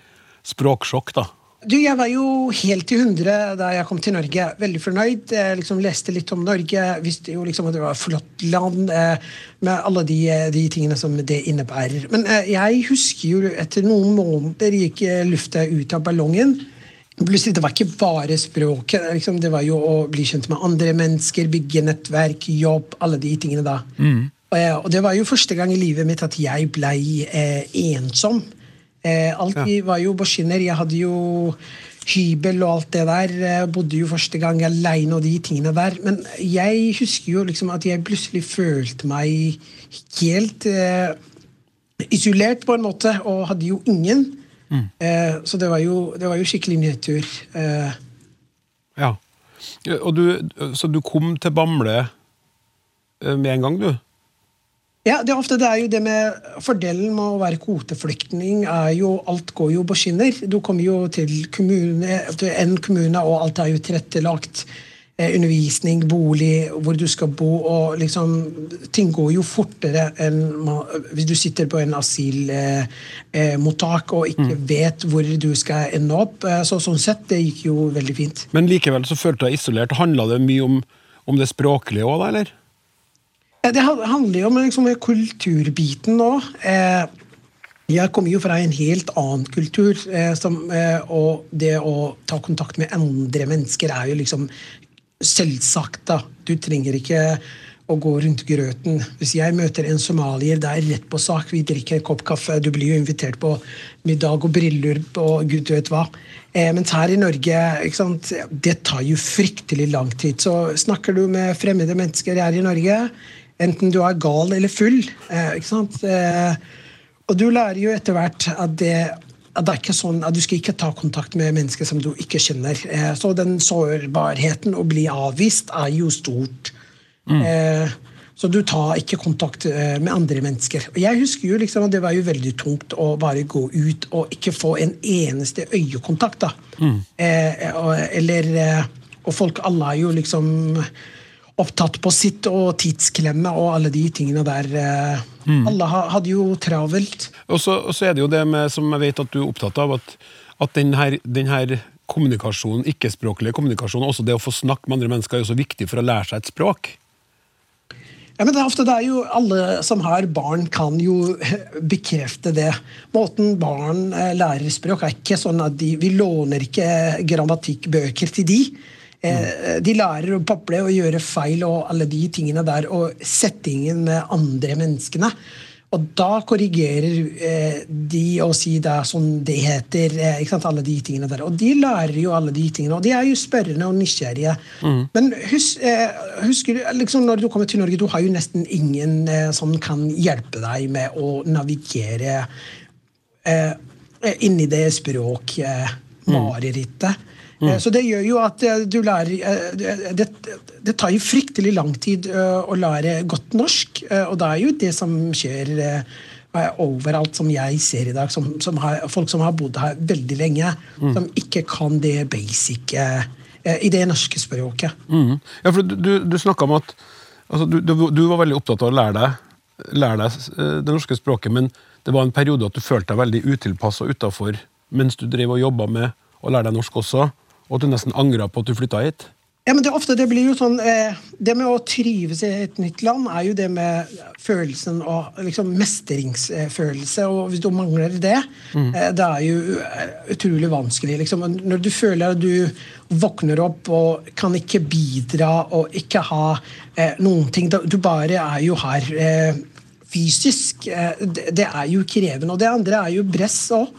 S2: språksjokk, da?
S9: Du, Jeg var jo helt til 100 da jeg kom til Norge. Veldig fornøyd. Jeg liksom leste litt om Norge. Visste jo liksom at det var et flott land eh, med alle de, de tingene som det innebærer. Men eh, jeg husker jo etter noen måneder gikk eh, lufta ut av ballongen. Plutselig, Det var ikke bare språket. Liksom, det var jo å bli kjent med andre mennesker, bygge nettverk, jobb, alle de tingene da. Og, eh, og det var jo første gang i livet mitt at jeg blei eh, ensom. Eh, alt
S2: Ja.
S9: var jo på skinner. Jeg hadde jo hybel og alt det der. Jeg Bodde jo første gang aleine og de tingene der. Men jeg husker jo liksom at jeg plutselig følte meg helt eh, isolert, på en måte, og hadde jo ingen. Eh, så det var jo, det var jo skikkelig nedtur. Eh,
S2: Ja. Du, så du kom til Bamble eh, med en gang, du?
S9: Ja, det er ofte det er jo det med Fordelen med å være kvoteflyktning er jo alt går jo på skinner. Du kommer jo til, kommune, til en kommune, og alt er jo tilrettelagt. Eh, undervisning, bolig, hvor du skal bo. og liksom Ting går jo fortere enn hvis du sitter på en asylmottak eh, eh, og ikke vet hvor du skal ende opp. Eh, så Sånn sett, det gikk jo veldig fint.
S2: Men likevel så følte du deg isolert. Handla det mye om, om det språklige òg, da, eller?
S9: Det handler jo om liksom, kulturbiten nå. Eh, jeg kommer jo fra en helt annen kultur, eh, som, eh, og det å ta kontakt med andre mennesker er jo liksom selvsagt. da. Du trenger ikke å gå rundt grøten. Hvis jeg møter en somalier, det er rett på sak. Vi drikker en kopp kaffe. Du blir jo invitert på middag og bryllup og gud vet hva. Mens her i Norge, sant, det tar jo fryktelig lang tid. Så snakker du med fremmede mennesker her i Norge, enten du er gal eller full, eh, ikke sant. Eh, og du lærer jo etter hvert at det, at det er ikke sånn at du skal ikke ta kontakt med mennesker som du ikke kjenner. Eh, så den sårbarheten å bli avvist er jo stort. Mm. så du tar ikke kontakt med andre mennesker. Og jeg husker jo liksom at det var jo veldig tungt å bare gå ut og ikke få en eneste øyekontakt. da. Mm. eller, og folk alle er jo liksom opptatt på sitt og tidsklemme og alle de tingene der. Mm. Alle hadde jo travelt.
S2: Og så, og så er det jo det med, som jeg vet at du er opptatt av, at, at den her, den her kommunikasjonen, ikke-språklige kommunikasjonen, også det å få snakke med andre mennesker, er jo så viktig for å lære seg et språk.
S9: Ja, men det er ofte det er jo Alle som har barn, kan jo bekrefte det. Måten barn eh, lærer språk, er ikke sånn at de, vi låner ikke grammatikkbøker til de. Eh, De lærer å bable og gjøre feil og alle de tingene der, og settingen med andre menneskene. Og da korrigerer eh, de og sier det er sånn det heter. Eh, ikke sant, alle de tingene der. Og de lærer jo alle de tingene, og de er jo spørrende og nysgjerrige. Men hus, eh, husker du, liksom når du kommer til Norge, du har jo nesten ingen eh, som kan hjelpe deg med å navigere eh, inni det språkmarerittet. Eh, Så det gjør jo at eh, du lærer eh, det, det tar jo fryktelig lang tid å lære godt norsk, og det er jo det som skjer overalt som jeg ser i dag. Som, som har, folk som har bodd her veldig lenge, som ikke kan det basic i det norske språket.
S2: Mm. Ja, for du, du, snakka om at altså, du, du, var veldig opptatt av å lære deg, lære deg det norske språket, men det var en periode at du følte deg veldig utilpass og utafor mens du drev og jobba med å lære deg norsk også, og at du nesten angra på at du flytta hit.
S9: Ja, men det, ofte, det blir jo sånn eh, Det med å trives i et nytt land er jo det med følelsen av liksom, mestringsfølelse. Og hvis du mangler det, eh, det er jo eh, utrolig vanskelig. Liksom. Når du føler at du våkner opp og kan ikke bidra og ikke ha eh, noen ting Du bare er jo her. Eh, fysisk, eh, det, det er jo krevende. Og det andre er jo press òg.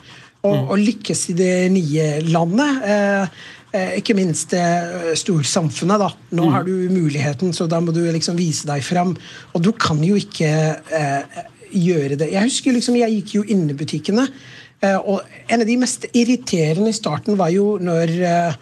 S9: Å mm. lykkes i det nye landet. Eh, ikke minst det storsamfunnet. da. Nå har du muligheten, så da må du liksom vise deg fram. Og du kan jo ikke eh, gjøre det. Jeg husker liksom, jeg gikk jo inn i butikkene. eh, og en av de mest irriterende i starten var jo når eh,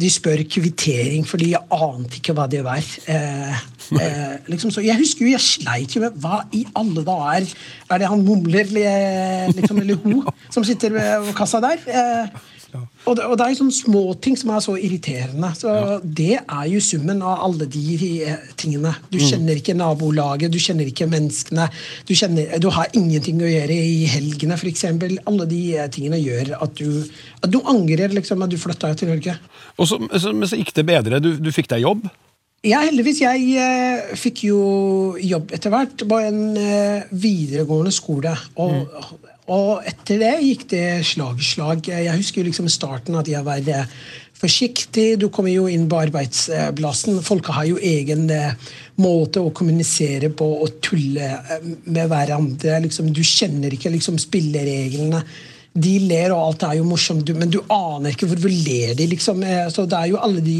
S9: de spør kvittering, fordi jeg ante ikke hva det var. Eh, eh, liksom så, jeg husker jo, jeg sleit jo med hva i alle dager er det han mumler, eh, liksom, eller hun, som sitter ved kassa der? Eh, og, det, og det er jo sånne småting som er så irriterende. Så Det er jo summen av alle de eh, tingene. Du kjenner ikke nabolaget, du kjenner ikke menneskene. Du, kjenner, du har ingenting å gjøre i helgene, f.eks. Alle de eh, tingene gjør at du, at du angrer liksom, at du flytta til Norge.
S2: Og så, så, men så gikk det bedre. Du, du fikk deg jobb.
S9: Ja, heldigvis. Jeg eh, fikk jo jobb etter hvert på en eh, videregående skole. Og, og etter det gikk det slag i slag. Jeg husker jo liksom starten at jeg var forsiktig. Du kommer jo inn på arbeidsplassen. Folk har jo egen eh, måte å kommunisere på og tulle eh, med hverandre. Liksom, du kjenner ikke liksom, spillereglene. De ler, og alt er jo morsomt, men du aner ikke hvorfor ler de. liksom. Eh, Så det er jo alle de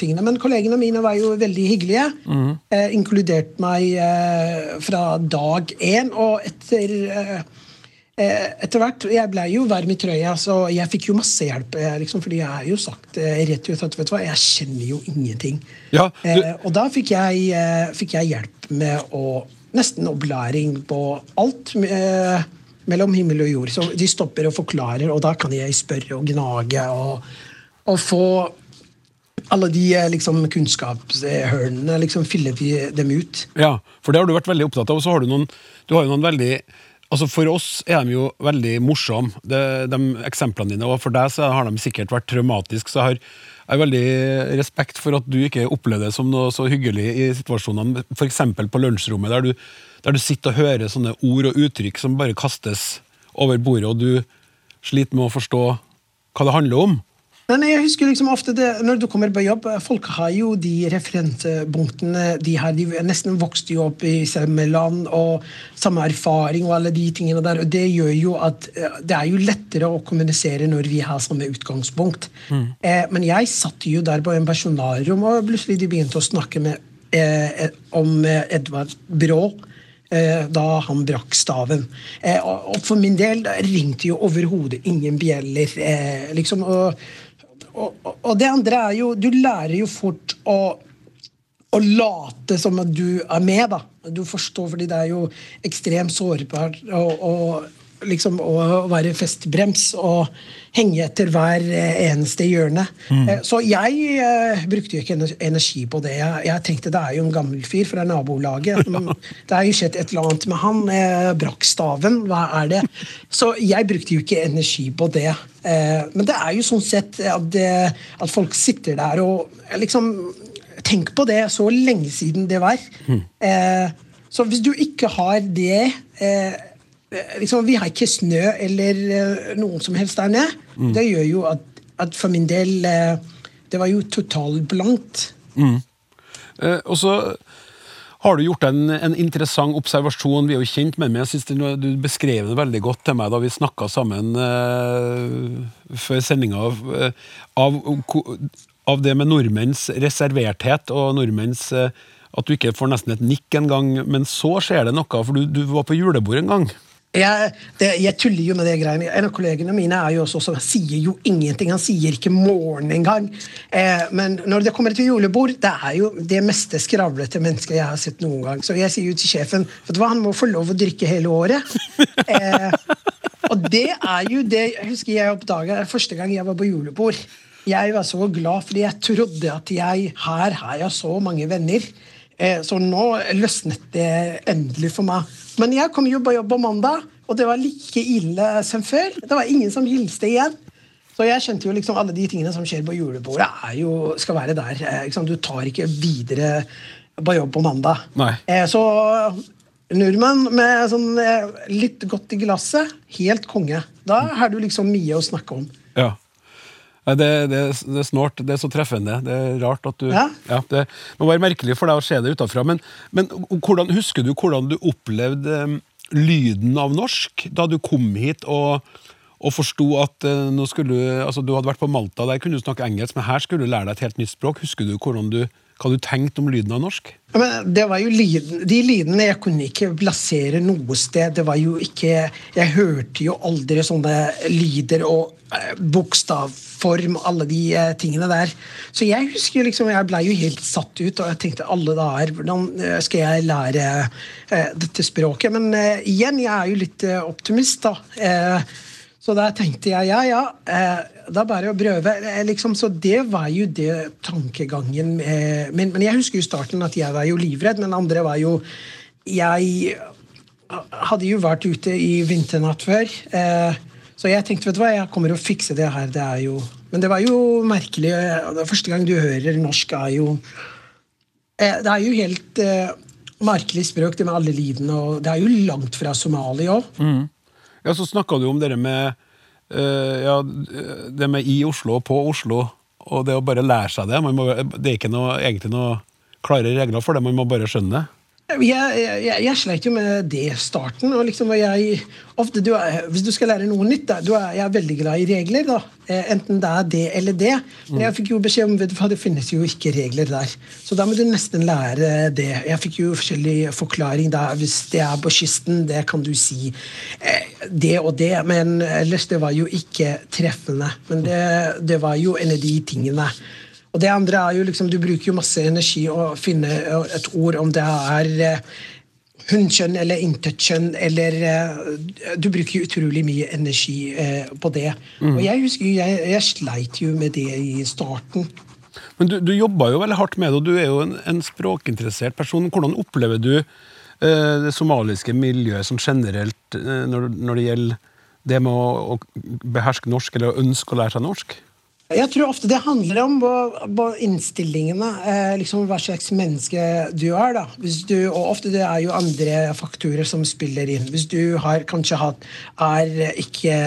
S9: tingene. Men kollegene mine var jo veldig hyggelige. Eh, inkludert meg eh, fra dag én. Og etter Eh, etter hvert, Jeg ble jo varm i trøya, så jeg fikk jo masse hjelp. eh, Liksom, fordi jeg har jo sagt eh, rett ut at vet du hva, jeg kjenner jo ingenting.
S2: Ja, du,
S9: Eh, og da fikk jeg, eh, fikk jeg hjelp med å Nesten opplæring på alt eh, mellom himmel og jord. Så de stopper og forklarer, og da kan jeg spørre og gnage og, og få alle de eh, liksom, kunnskapshølene, liksom fylle vi dem ut.
S2: ja, for det har du vært veldig opptatt av. Og så har du noen, du har jo noen veldig Altså For oss er de jo veldig morsomme, de, de eksemplene dine. Og for deg så har de sikkert vært traumatiske. Så jeg har, jeg har veldig respekt for at du ikke opplevde det som noe så hyggelig i situasjonene. F.eks. på lunsjrommet, der du, der du sitter og hører sånne ord og uttrykk som bare kastes over bordet, og du sliter med å forstå hva det handler om.
S9: Nei, jeg husker liksom ofte det, Når du kommer på jobb, eh, folk har jo de referansepunktene de har. De nesten vokste jo opp i samme land og samme erfaring og alle de tingene der. og Det gjør jo at eh, det er jo lettere å kommunisere når vi har samme utgangspunkt. Eh, men jeg satt jo der på en personalrom, og plutselig de begynte å snakke med, eh, om eh, Edvard Brå. eh, Da han brakk staven. Eh, og for min del ringte jo overhodet ingen bjeller. eh, liksom, og og, og- det andre er jo Du lærer jo fort å, å late som at du er med, da. Du forstår, fordi det er jo ekstremt sårbart å liksom, å være festbrems og henge etter hver eh, eneste hjørne. Mm. Så jeg uh, brukte jo ikke energi på det. Jeg, jeg tenkte det er jo en gammel fyr fra nabolaget. Det er jo skjedd et eller annet med han. Eh, brakk staven. Hva er det? Så jeg brukte jo ikke energi på det. Eh, men det er jo sånn sett at, det, at folk sitter der og eh, liksom Tenk på det, så lenge siden det var. Eh, så hvis du ikke har det eh, eh, liksom, Vi har ikke snø eller noen noe som helst der nede. Det gjør jo at, at for min del eh, Det var jo totalblankt.
S2: Eh, og så har du gjort en, en interessant observasjon. Vi er jo kjent med meg. jeg synes du beskrev det veldig godt til meg da vi snakka sammen eh, før sendinga av, eh, av, av det med nordmenns reserverthet og nordmenns eh, At du ikke får nesten et nikk en gang, men så skjer det noe, for du, du var på julebord en gang.
S9: Jeg, det, jeg tuller jo med det greiene. En av kollegene mine er jo også som sier jo ingenting. Han sier ikke 'morgen' engang. Eh, men når det kommer til julebord, det er jo det meste skravlete mennesket jeg har sett noen gang. Så jeg sier jo til sjefen vet du hva, han må få lov å drikke hele året. Eh, og det er jo det jeg husker jeg oppdaga første gang jeg var på julebord. Jeg var så glad fordi jeg trodde at jeg her har jeg så mange venner. Eh, Så nå løsnet det endelig for meg. Men jeg kom jo på jobb på mandag, og det var like ille som før. Det var ingen som hilste igjen. Så jeg skjønte jo liksom alle de tingene som skjer på julebordet, jo, skal være der. Eh. Du tar ikke videre på jobb på mandag.
S2: Nei.
S9: Eh, Så nordmenn med sånn eh, litt godt i glasset, helt konge. Da har du liksom mye å snakke om.
S2: Ja. Det, det, det er snålt. Det er så treffende. Det er rart at du
S9: Ja.
S2: Det må være merkelig for deg å se det utenfra. Men, men hvordan, husker du hvordan du opplevde eh, lyden av norsk da du kom hit og, og forsto at eh, nå skulle du altså Du hadde vært på Malta, der kunne du snakke engelsk, men her skulle du lære deg et helt nytt språk. Husker du hvordan du, hva du tenkte om lyden av norsk?
S9: Lyden, De lydene jeg kunne ikke plassere noe sted. Det var jo ikke Jeg hørte jo aldri sånne lyder og eh, bokstavform, alle de eh, tingene der. Så jeg husker jo liksom, jeg blei jo helt satt ut, og jeg tenkte alle dager, hvordan eh, skal jeg lære eh, dette språket? Men eh, igjen, jeg er jo litt optimist, da. Eh, så da tenkte jeg ja, ja, er bare å prøve. Liksom, så det var jo det tankegangen. Eh, men, men jeg husker jo starten at jeg var jo livredd, men andre var jo Jeg hadde jo vært ute i vinternatt før. Eh, så jeg tenkte vet du hva, jeg kommer å fikse det her. Det er jo Men det var jo merkelig. eh, det Første gang du hører norsk, er jo Det er jo helt eh, merkelig språk, det med alle livene, Og det er jo langt fra Somalia òg.
S2: Ja, Så snakka du om det med ja, det med i Oslo og på Oslo, og det å bare lære seg det. Må, det er ikke noe, egentlig noe klare regler for det, man må bare skjønne det.
S9: Jeg, jeg, jeg, sleit jo med det starten. og liksom jeg, ofte du er, Hvis du skal lære noe nytt, da, er, jeg er veldig glad i regler. da, eh, Enten det er det eller det. Men jeg fikk jo beskjed om vet du det finnes jo ikke regler der. Så da må du nesten lære det. Jeg fikk jo forskjellig forklaring da. Hvis det er på kysten, det kan du si eh, det og det. Men ellers det var jo ikke treffende. Men det, det var jo en av de tingene. Og det andre er jo liksom, Du bruker jo masse energi å finne et ord, om det er eh, hunnkjønn eller intetkjønn, eller eh, Du bruker jo utrolig mye energi eh, på det. Og jeg husker jeg, jeg sleit jo med det i starten.
S2: Men du, du jobba jo veldig hardt med det, og du er jo en, en språkinteressert person. Hvordan opplever du eh, det somaliske miljøet som generelt eh, når, når det gjelder det med å, å beherske norsk, eller å ønske å lære seg norsk?
S9: Jeg tror ofte det handler om på, innstillingene. Eh, liksom Hva slags menneske du er. da. Du, og ofte det er jo andre faktorer som spiller inn. Hvis du har kanskje hatt, er ikke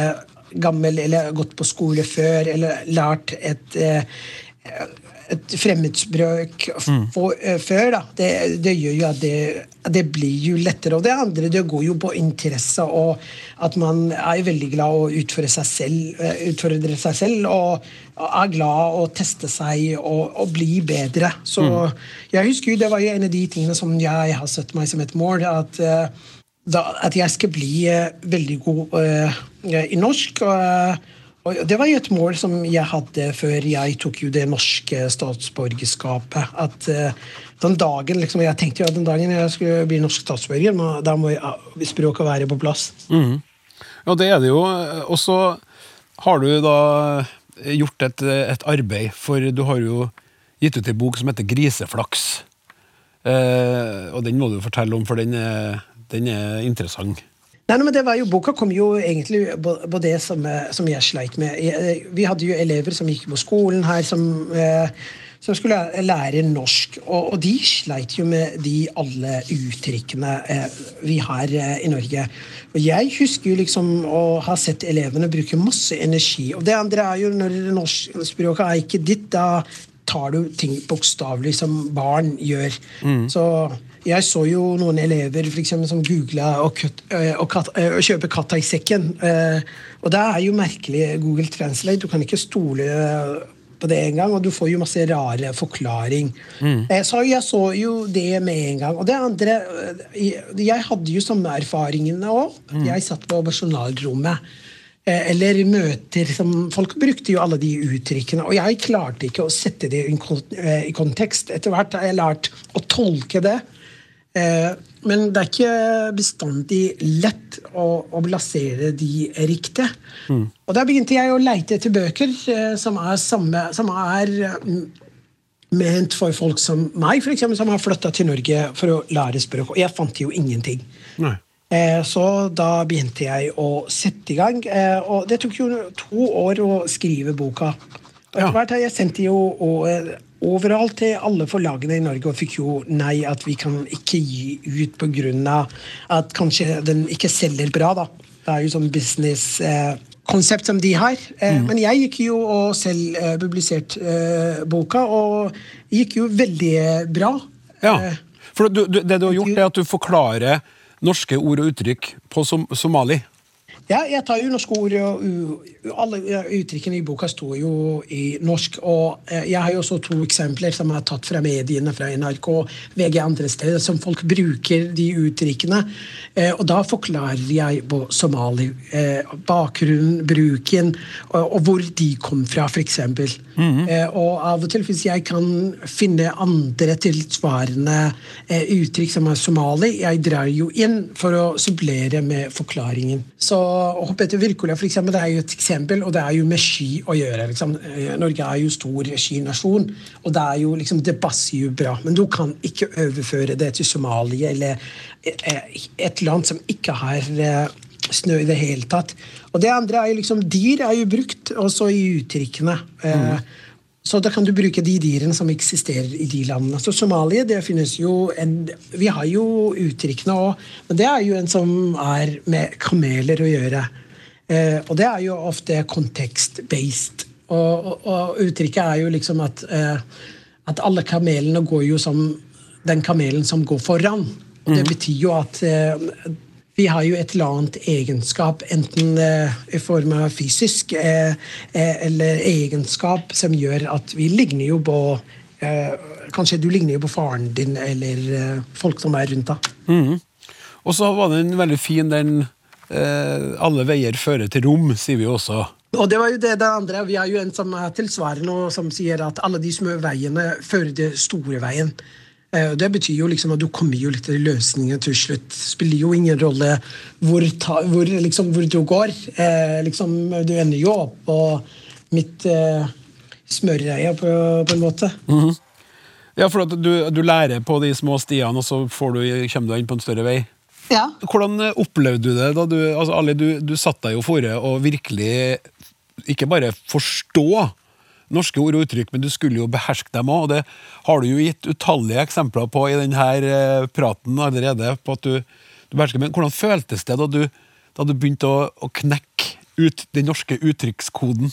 S9: gammel eller gått på skole før eller lært et eh, fremmedspråk for, eh, før, da. Det, det gjør jo at det, det blir jo lettere. Og det andre det går jo på interesse, og at man er veldig glad å utfordre seg selv, eh, utfordre seg selv. Og er glad å teste seg og, og bli bedre. Så jeg husker jo det var jo en av de tingene som jeg har satt meg som et mål. at eh, da, at jeg skal bli uh, veldig god uh, i norsk. Og det var jo et mål som jeg hadde før jeg tok jo det norske statsborgerskapet. At eh, den dagen, liksom, Jeg tenkte jo at den dagen jeg skulle bli norsk statsborger, da må jeg- språket være på plass.
S2: Ja, det er det jo. Og så har du da gjort et, et arbeid, for du har jo gitt ut en bok som heter Griseflaks. Eh, og den må du fortelle om, for den er, den er interessant.
S9: Nei, men det var jo, Boka kom jo egentlig på, det som, eh, som jeg sleit med. Jeg, vi hadde jo elever som gikk på skolen her, som, eh, som skulle lære norsk. Og, og de sleit jo med de alle uttrykkene eh, vi har eh, i Norge. Og jeg husker jo liksom å ha sett elevene bruke masse energi. Og det andre er jo når norskspråket er ikke ditt, da tar du ting bokstavelig som barn gjør. Så jeg så jo noen elever for eksempel, som googla å, øh, å, å kjøpe katta i sekken. Eh, og det er jo merkelig Google Translate. Du kan ikke stole på det en gang, og du får jo masse rare forklaring. Mm. så jeg så jo det med en gang. Og det andre Jeg, hadde jo samme erfaringene òg. Jeg satt på personalrommet. Eh, Eller møter som Folk brukte jo alle de uttrykkene, og jeg klarte ikke å sette det i eh, i kontekst. Etter hvert har jeg lært å tolke det. Eh, Men det er ikke bestandig lett å, å plassere de riktig. Og da begynte jeg å leite etter bøker eh, som er, samme, som er mm, ment for folk som meg, for eksempel, som har flytta til Norge for å lære språk. Og jeg fant jo ingenting.
S2: Nei.
S9: Eh, Så da begynte jeg å sette i gang. Og det tok jo to år å skrive boka. Og etter hvert har jeg sendt jo overalt til alle forlagene i Norge og fikk jo nei at vi kan ikke gi ut pga. at kanskje den ikke selger bra. da. Det er jo sånn business eh, konsept som de har. Eh, Men jeg gikk jo og selv eh, publisert eh, boka, og gikk jo veldig eh, bra.
S2: Ja. For du, du, det du har gjort, er at du forklarer norske ord og uttrykk på som, somali.
S9: Ja, jeg tar jo norske ord, og alle uttrykkene i boka står jo i norsk. Og eh, jeg har jo også to eksempler som har tatt fra mediene, fra NRK, VG andre steder, som folk bruker de uttrykkene. Eh, og da forklarer jeg på somali. Eh, bakgrunnen, bruken, og, hvor de kom fra, f.eks. eh, og av og til, hvis jeg kan finne andre tilsvarende uttrykk som er somali, jeg drar jo inn for å supplere med forklaringen. Så Petter Wirkola for eksempel, det er jo et eksempel, og det er jo med ski å gjøre. Liksom. Eh, Norge er jo stor skinasjon, og det er jo liksom, det passer jo bra. Men du kan ikke overføre det til Somalia eller eh, et land som ikke har eh, snø i det hele tatt. Og det andre er jo liksom Dyr er jo brukt også i uttrykkene. Eh, Så da kan du bruke de dyrene som eksisterer i de landene. Så Somalia, det finnes jo en Vi har jo uttrykkene òg, men det er jo en som er med kameler å gjøre. Eh, og det er jo ofte context-based. Og, og, og uttrykket er jo liksom at, eh, at alle kamelene går jo som den kamelen som går foran. Og det betyr jo at eh, vi har jo et eller annet egenskap, enten eh, i form av fysisk eh, eh, eller egenskap, som gjør at vi ligner jo på eh, Kanskje du ligner jo på faren din eller folk som er rundt deg.
S2: Mhm. Og så var den veldig fin, den eh, 'Alle veier fører til rom', sier vi også.
S9: Og det var jo det, det andre. Vi har jo en som er tilsvarende, og som sier at alle de små veiene fører til store veien. Eh, og Det betyr jo liksom at du kommer jo litt til løsningen til slutt. Spiller jo ingen rolle hvor, ta, hvor, liksom, hvor du går. Eh, liksom, du ender jo opp på midt eh, smørreie, på, på en måte.
S2: Ja, for at du, du lærer på de små stiene, og så får du, kommer du inn på en større vei.
S9: Ja.
S2: Hvordan eh, opplevde du det? da du, altså, Ali, du, du satt deg jo fore å virkelig ikke bare forstå norske ord og uttrykk, men du skulle jo beherske dem òg. Og det har du jo gitt utallige eksempler på i denne praten allerede. på at du, du behersker, Men hvordan føltes det da du, da du begynte å, å knekke ut den norske uttrykkskoden?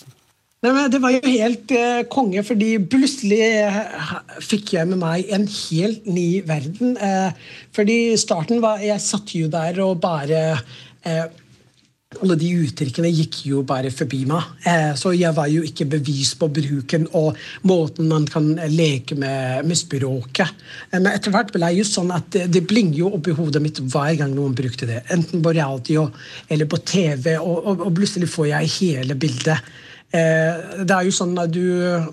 S9: Det var jo helt eh, konge, fordi plutselig eh, fikk jeg med meg en helt ny verden. Eh, fordi starten var Jeg satt jo der og bare eh, Alle de uttrykkene gikk jo bare forbi meg. Eh, så jeg var jo ikke bevist på bruken og måten man kan leke med, med språket. Eh, men etter hvert ble det jo sånn at det, blinger jo opp i hodet mitt hver gang noen brukte det. Enten på radio eller på TV, og, og, og plutselig får jeg hele bildet. Eh, det er jo sånn at du eh,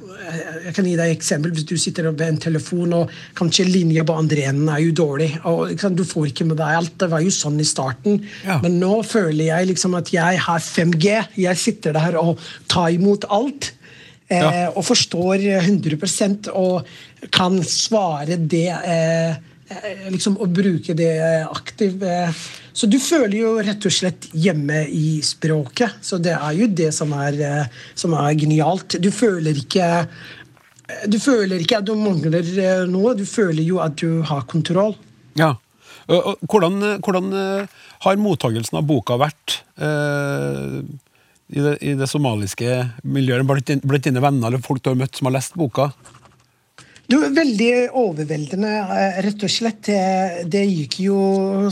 S9: Jeg kan gi deg et eksempel. Hvis du sitter ved en telefon, og kanskje linja på andre enden er jo dårlig. og Du får ikke med deg alt. Det var jo sånn i starten.
S2: Ja.
S9: Men nå føler jeg liksom at jeg har 5G. Jeg sitter der og tar imot alt. Eh,
S2: Ja.
S9: Og forstår 100% og kan svare det eh, liksom Å bruke det aktivt. Eh. Så du føler jo rett og slett hjemme i språket. Så det er jo det som er, eh, som er genialt. Du føler ikke du føler ikke at du mangler eh, noe, du føler jo at du har kontroll.
S2: Ja. Hvordan, hvordan eh, har mottagelsen av boka vært eh, i, det, i det somaliske miljøet? Blant dine venner eller folk du har møtt som har lest boka?
S9: Du, Veldig overveldende, eh, rett og slett. Det, det gikk jo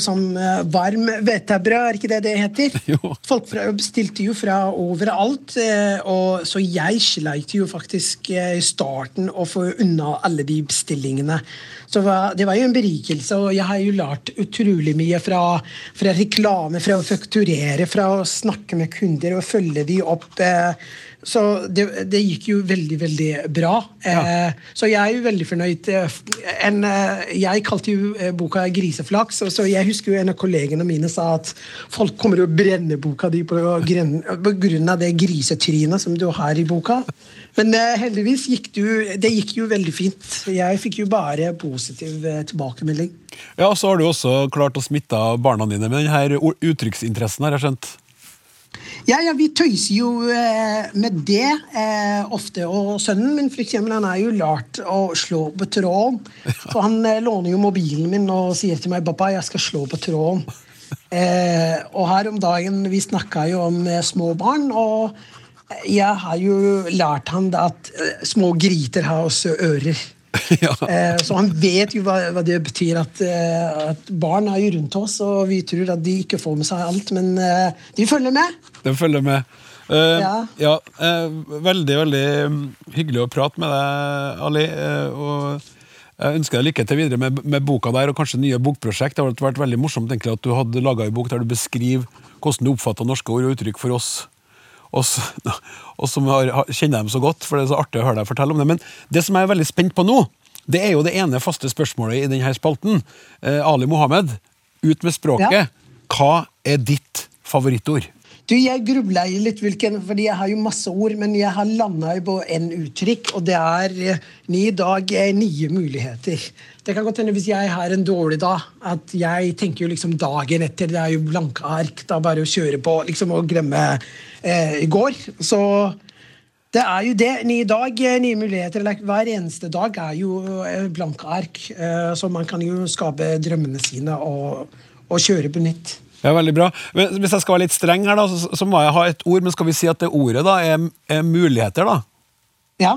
S9: som eh, varm hvetebrød, er ikke det det heter?
S2: Jo.
S9: Folk fra, bestilte jo fra overalt, eh, og så jeg sleit jo faktisk i starten å få unna alle de bestillingene. Så det var jo en berikelse, og jeg har jo lært utrolig mye fra, fra reklame, fra å fakturere, fra å snakke med kunder og følge de opp. eh, Så det, det gikk jo veldig, veldig bra. Eh, Så jeg er jo veldig fornøyd. Eh, En, eh, jeg kalte jo eh, boka 'Griseflaks', og så jeg husker jo en av kollegene mine sa at folk kommer til å brenne boka di på, på grunn av det grisetrynet som du har i boka. Men heldigvis gikk du, det gikk jo veldig fint. Jeg fikk jo bare positiv tilbakemelding.
S2: Ja, og Så har du også klart å smitte barna dine med denne uttrykksinteressen, har jeg skjønt.
S9: Ja, ja, vi tøyser jo eh, med det eh, ofte. Og sønnen min for eksempel, han er jo lært å slå på tråden. Så han eh, låner jo mobilen min og sier til meg 'Pappa, jeg skal slå på tråden'. Eh, og her om dagen Vi snakka jo om eh, små barn, og jeg har jo lært han at eh, små griter har også ører.
S2: ja.
S9: Eh, så han vet jo hva, hva det betyr at, eh, at barn er jo rundt oss, og vi tror at de ikke får med seg alt, men eh, de følger med.
S2: De følger med. Uh, ja,
S9: Ja.
S2: uh, veldig, veldig mm, hyggelig å prate med deg, Ali. Uh, og jeg ønsker deg lykke til videre med, med boka der, og kanskje nye bokprosjekt. Det hadde vært veldig morsomt egentlig, at du hadde laga en bok der du beskriver hvordan du oppfatter norske ord og uttrykk for oss. Oss, oss som har, har- kjenner dem så godt, for det er så artig å høre deg fortelle om det. Men det som jeg er veldig spent på nå, det er jo det ene faste spørsmålet i denne spalten. Eh, Ali Mohammed, ut med språket.
S9: Ja.
S2: Hva er ditt favorittord?
S9: Du, Jeg grubla i litt, hvilken, fordi jeg har jo masse ord, men jeg har landa på en uttrykk, og det er ni ny dag, er nye muligheter. Det kan godt hende hvis jeg har en dårlig dag, at jeg tenker jo liksom dagen etter. Det er jo blanke ark. Er bare å kjøre på liksom, og glemme eh, i går. Så det er jo det. Ny dag, eh, nye muligheter. Hver eneste dag er jo eh, blanke ark. Eh, så man kan jo skape drømmene sine og, og kjøre på nytt.
S2: Ja, veldig bra. Men Hvis jeg skal være litt streng her, da, så, så må jeg ha et ord. Men skal vi si at det ordet da er, er muligheter, da?
S9: Ja,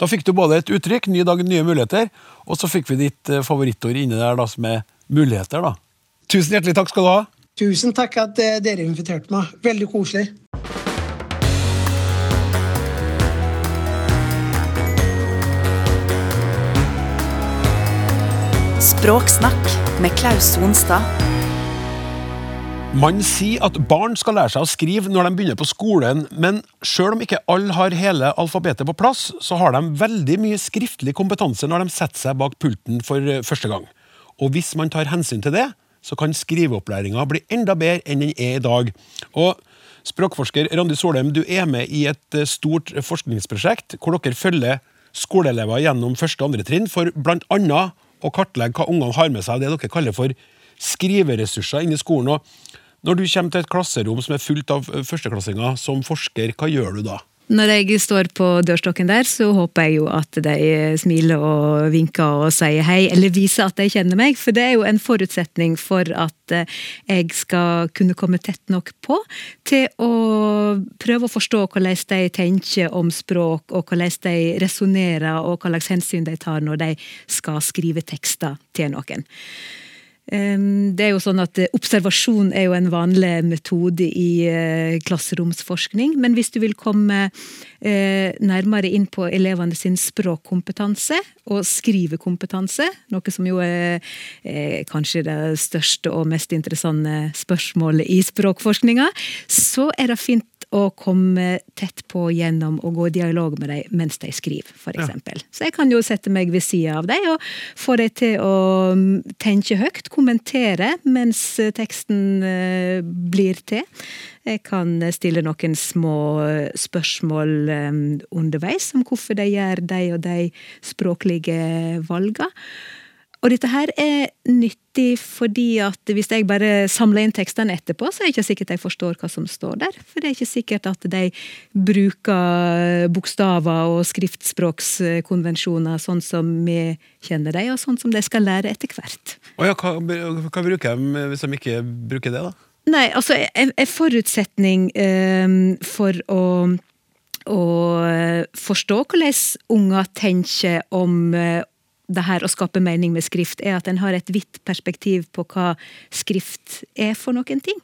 S2: Da fikk du både et uttrykk, ny dag, nye muligheter, og så fikk vi ditt eh, favorittord inni der, da, som er muligheter. da. Tusen hjertelig takk skal du ha.
S9: Tusen takk at eh, dere inviterte meg. Veldig koselig.
S8: Språksnakk med Klaus Sonstad.
S2: Man sier at barn skal lære seg å skrive når de begynner på skolen, men sjøl om ikke alle har hele alfabetet på plass, så har de veldig mye skriftlig kompetanse når de setter seg bak pulten for eh, første gang. Og hvis man tar hensyn til det, så kan skriveopplæringa bli enda bedre enn den er i dag. Og Språkforsker Randi Solheim, du er med i et eh, stort forskningsprosjekt hvor dere følger skoleelever gjennom første og andre trinn for annet å kartlegge hva ungene har med seg av det dere kaller for skriveressurser inne i skolen. Og når du kommer til et klasserom som er fullt av eh, førsteklassinger som forsker, hva gjør du da?
S4: Når jeg står på dørstokken der, så håper jeg jo at de smiler og vinker og sier hei, eller viser at de kjenner meg, for det er jo en forutsetning for at eh, jeg skal kunne komme tett nok på til å prøve å forstå hvordan de tenker om språk, og hvordan de resonnerer, og hva slags hensyn de tar når de skal skrive tekster til noen. Det er jo sånn at eh, Observasjon er jo en vanlig metode i eh, klasseromsforskning. Men hvis du vil komme eh, nærmere inn på elevene sin språkkompetanse og skrivekompetanse, noe som jo er kanskje det største og mest interessante spørsmålet i språkforskninga, så er det fint å komme tett på gjennom å gå i dialog med dem mens de skriver, f.eks. Så jeg kan jo sette meg ved sida av dem og få dem til å mm, tenke høyt, kommentere mens eh, teksten eh, blir til. Jeg kan stille noen små eh, spørsmål eh, underveis om hvorfor de gjør de og de språklige valgene. Og dette her er nyttig fordi at hvis jeg bare samler inn tekstene etterpå, så er det ikke sikkert jeg forstår hva som står der. For det er ikke sikkert at de bruker bokstaver og skriftspråkskonvensjoner sånn som vi kjenner dem, og sånn som de skal lære etter hvert.
S2: Ja, hva, hva bruker de hvis de ikke bruker det, da?
S4: Nei, altså en, forutsetning eh, for å, å forstå hvordan unger tenker om eh, det her å skape mening med skrift, er at en har et vidt perspektiv på hva skrift er for noen ting.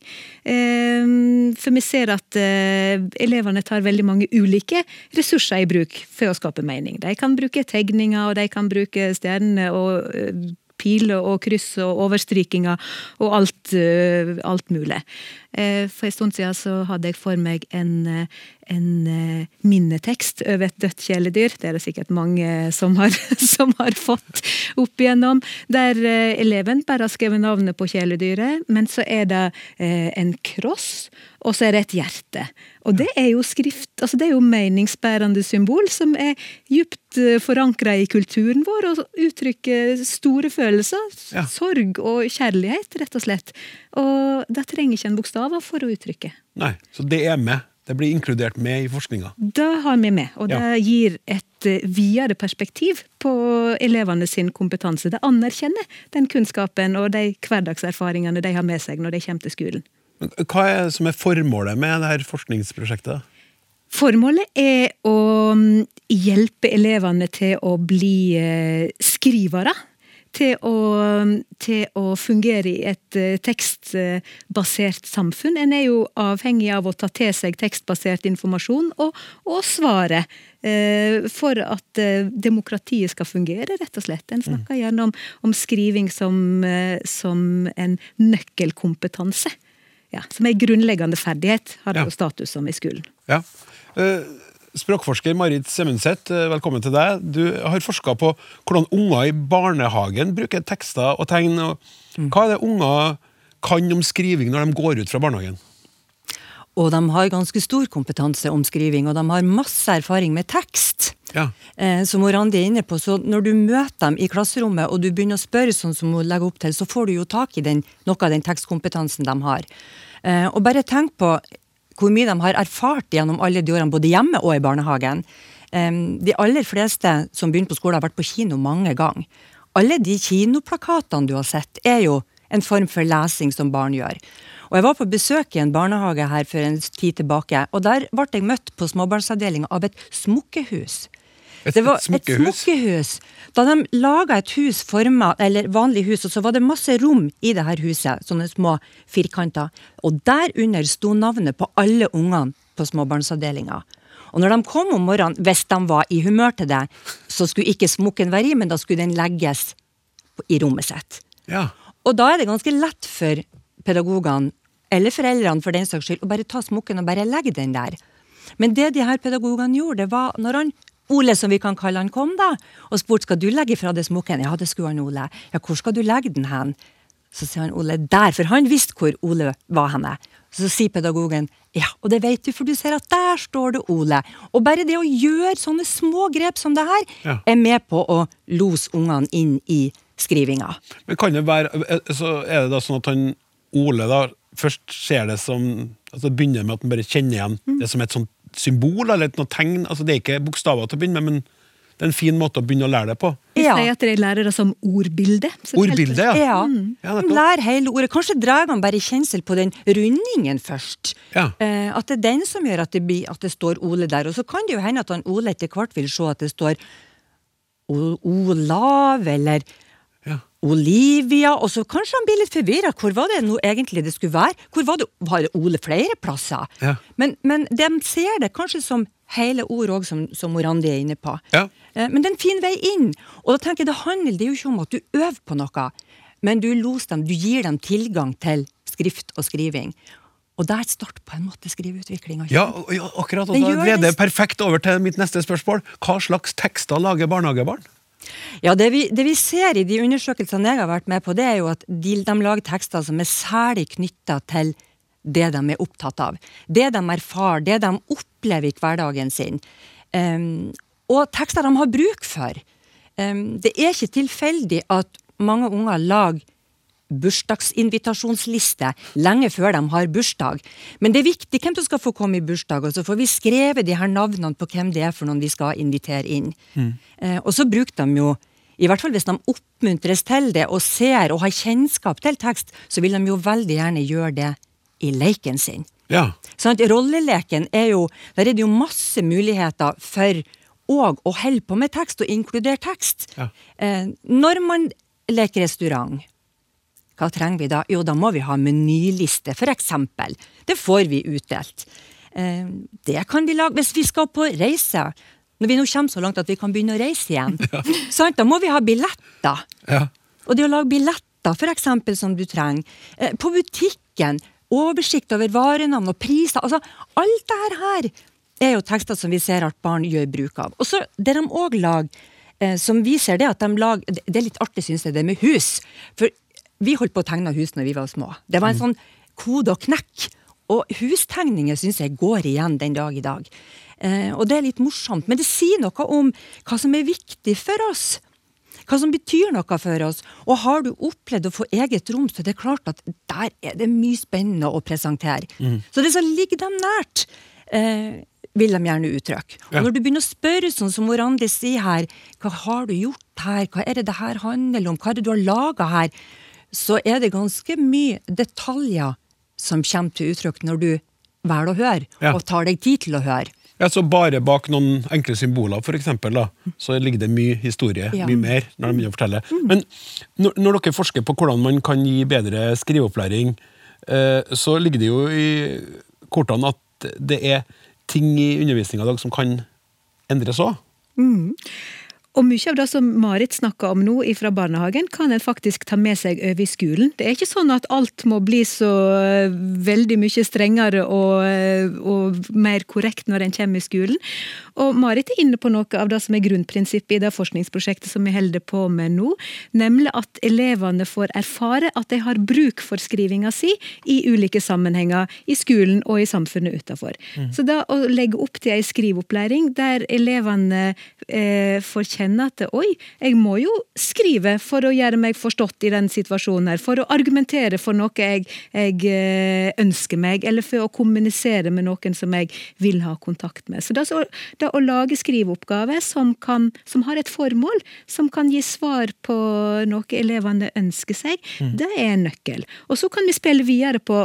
S4: Eh, For vi ser at eh, elevene tar veldig mange ulike ressurser i bruk for å skape mening. De kan bruke tegninger, og de kan bruke stjerner og eh, piler og kryss og overstrykinger og alt, eh, alt mulig. For en stund siden så hadde jeg for meg en, en eh, minnetekst over et dødt kjæledyr. Det er det sikkert mange som har, som har fått opp igjennom. Der eh, eleven bare har skrevet navnet på kjæledyret, men så er det eh, en kross, og så er det et hjerte. Og det er jo skrift, altså det er jo meningsbærende symbol som er djupt forankra i kulturen vår, og uttrykker store følelser.
S2: Ja.
S4: Sorg og kjærlighet, rett og slett. Og det trenger ikke en bokstaver for å uttrykke.
S2: Nei, Så det er med det blir inkludert med i forskninga?
S4: Det har vi med, og det
S2: Ja.
S4: gir et eh, videre perspektiv på elevene sin kompetanse. Det anerkjenner den kunnskapen og de hverdagserfaringene de har med seg når de kommer til skolen.
S2: Men Hva er som er formålet med dette forskningsprosjektet?
S4: Formålet er å mm, hjelpe elevene til å bli eh, skrivere. Til å, mm, til å fungere i et eh, tekstbasert samfunn. En er jo avhengig av å ta til seg tekstbasert informasjon og, og svare. eh, For at eh, demokratiet skal fungere, rett og slett. En snakker gjerne om, om skriving som, som en nøkkelkompetanse. Ja, som er grunnleggende ferdighet, har det jo status som i skolen.
S2: Ja. Språkforsker Marit Semundset, eh, velkommen til deg. Du har forska på hvordan unger i barnehagen bruker tekster og tegn. Hva er det unger kan om skriving når de går ut fra barnehagen?
S10: Og de har ganske stor kompetanse om skriving, og de har masse erfaring med tekst.
S2: Ja.
S10: Eh, som Randi er inne på, så Når du møter dem i klasserommet og du begynner å spørre, sånn som hun legger opp til, så får du jo tak i den, noe av den tekstkompetansen de har. Eh, og bare tenk på hvor mye de har erfart gjennom alle de årene, både hjemme og i barnehagen. Eh, de aller fleste som begynte på skole, har vært på kino mange ganger. Alle de kinoplakatene du har sett, er jo en form for lesing som barn gjør. Og Jeg var på besøk i en barnehage her for en tid tilbake, og der ble jeg møtt på småbarnsavdelinga av et smukkehus.
S2: Et,
S10: var
S2: et smukkehus?
S10: et smukkehus. Da de laga et hus forma, eller vanlig hus, og så var det masse rom i det her huset, sånne små firkanter. Og derunder sto navnet på alle ungene på småbarnsavdelinga. Og når de kom om morgenen, hvis de var i humør til det, så skulle ikke smokken være i, men da skulle den legges i rommet sitt.
S2: Ja.
S10: Og da er det ganske lett for pedagogene, eller foreldrene for den saks skyld, å bare ta smokken og bare legge den der. Men det de her pedagogene gjorde, det var når han Ole, som vi kan kalle han, kom da, og spurte skal du legge fra deg smokken. Ja, det skulle han, Ole. Ja, hvor skal du legge den hen? Så sier han Ole der, for han visste hvor Ole var henne. Så sier pedagogen ja, og det vet du, for du ser at der står det Ole. Og bare det å gjøre sånne små grep som det her,
S2: Ja.
S10: er med på å lose ungene inn i skrivinga.
S2: Men kan det være Så er det da sånn at han Ole da først ser det som altså begynner med at han bare kjenner igjen det som et sånt symbol eller et noe tegn. altså Det er ikke bokstaver til å begynne med, men det er en fin måte å begynne å lære det på.
S4: Vi
S10: Ja.
S4: sier at de lærer det som ordbilde. så det er helt-
S2: Ordbilde, ja.
S10: Ja.
S2: Ja,
S10: De lærer hele ordet. Kanskje drar man bare kjensel på den rundingen først.
S2: Ja.
S10: Eh, at det er den som gjør at det, blir, at det står Ole der. Og så kan det jo hende at han Ole etter hvert vil se at det står Olav eller
S2: Ja.
S10: Olivia, og så kanskje han blir litt forvirra. Hvor var det nå egentlig det skulle være? Hvor Var det, var det Ole flere plasser?
S2: Ja.
S10: Men, men de ser det kanskje som hele ord òg, som, som Morandi er inne på.
S2: Ja.
S10: Eh, Men det er en fin vei inn. Og da tenker jeg det handler det er jo ikke om at du øver på noe, men du loser dem, du gir dem tilgang til skrift og skriving. Og der starter på en måte skriveutviklinga.
S2: Ja, ja, akkurat. Og da
S10: gleder
S2: leder
S10: det.
S2: det perfekt over til mitt neste spørsmål. Hva slags tekster lager barnehagebarn?
S10: Ja, det vi, det vi ser i de undersøkelsene jeg har vært med på, det er jo at de, de lager tekster som er særlig knytta til det de er opptatt av. Det de erfarer, det de opplever i hverdagen sin. Um, og tekster de har bruk for. Um, det er ikke tilfeldig at mange unger lager bursdagsinvitasjonsliste lenge før de har bursdag. Men det er viktig hvem som skal få komme i bursdag, og så får vi skrevet de her navnene på hvem det er for noen vi skal invitere inn. Eh, og så bruker de jo, i hvert fall hvis de oppmuntres til det og ser og har kjennskap til tekst, så vil de jo veldig gjerne gjøre det i leiken sin.
S2: Ja.
S10: Sånn at rolleleken er jo Der er det jo masse muligheter for òg å holde på med tekst og inkludere tekst.
S2: Ja.
S10: Eh, når man leker restaurant, hva trenger vi da? Jo, da må vi ha menyliste, eksempel. Det får vi utdelt. Eh, det kan vi lage hvis vi skal på reise. Når vi nå kommer så langt at vi kan begynne å reise igjen. Sant? Da må vi ha billetter.
S2: ja.
S10: Og det å lage billetter, eksempel, som du trenger. Eh, på butikken, oversikt over varenavn og priser. Altså, alt det her er jo tekster som vi ser at barn gjør bruk av. Og så det de òg lager, som som viser det at de lager Det det er litt artig, syns jeg, det med hus. For vi holdt på å tegne hus når vi var små. Det var en sånn kode og knekk. Og hustegninger syns jeg går igjen den dag i dag. Eh, og det er litt morsomt, men det sier noe om hva som er viktig for oss hva som betyr noe for oss. Og har du opplevd å få eget rom, så det er klart at der er det mye spennende å presentere. Så det som ligger dem nært, eh, vil de gjerne uttrykke. Og når du begynner å spørre sånn som Morandi sier her, hva har du gjort her, hva er det det her handler om, hva er det du har laga her, så er det ganske mye detaljer som kommer til uttrykk når du velger å høre,
S2: Ja.
S10: og tar deg tid til å høre.
S2: Ja, så Bare bak noen enkle symboler, for eksempel, da, så ligger det mye historie,
S10: Ja.
S2: mye mer, når de begynner å fortelle. Men når, når dere forsker på hvordan man kan gi bedre skriveopplæring, eh, så ligger det jo i kortene at det er ting i undervisninga i dag som kan endres òg.
S4: Og mye av det som Marit snakker om nå fra barnehagen, kan en faktisk ta med seg over i skolen. Det er ikke sånn at alt må bli så eh, veldig mye strengere og, eh, og mer korrekt når en kommer i skolen. Og Marit er inne på noe av det som er grunnprinsippet i det forskningsprosjektet som vi holder på med nå, nemlig at elevene får erfare at de har bruk for skrivinga si i ulike sammenhenger i skolen og i samfunnet utenfor. Så da å legge opp til ei skriveopplæring der elevene eh, får kjenne at oi, jeg må jo skrive for å gjøre meg forstått i den situasjonen her, for å argumentere for noe jeg, jeg eh, ønsker meg, eller for å kommunisere med noen som jeg vil ha kontakt med. Så det, så, det å lage skriveoppgaver som, kan, som har et formål, som kan gi svar på noe elevene ønsker seg, det er en nøkkel. Og så kan vi spille videre på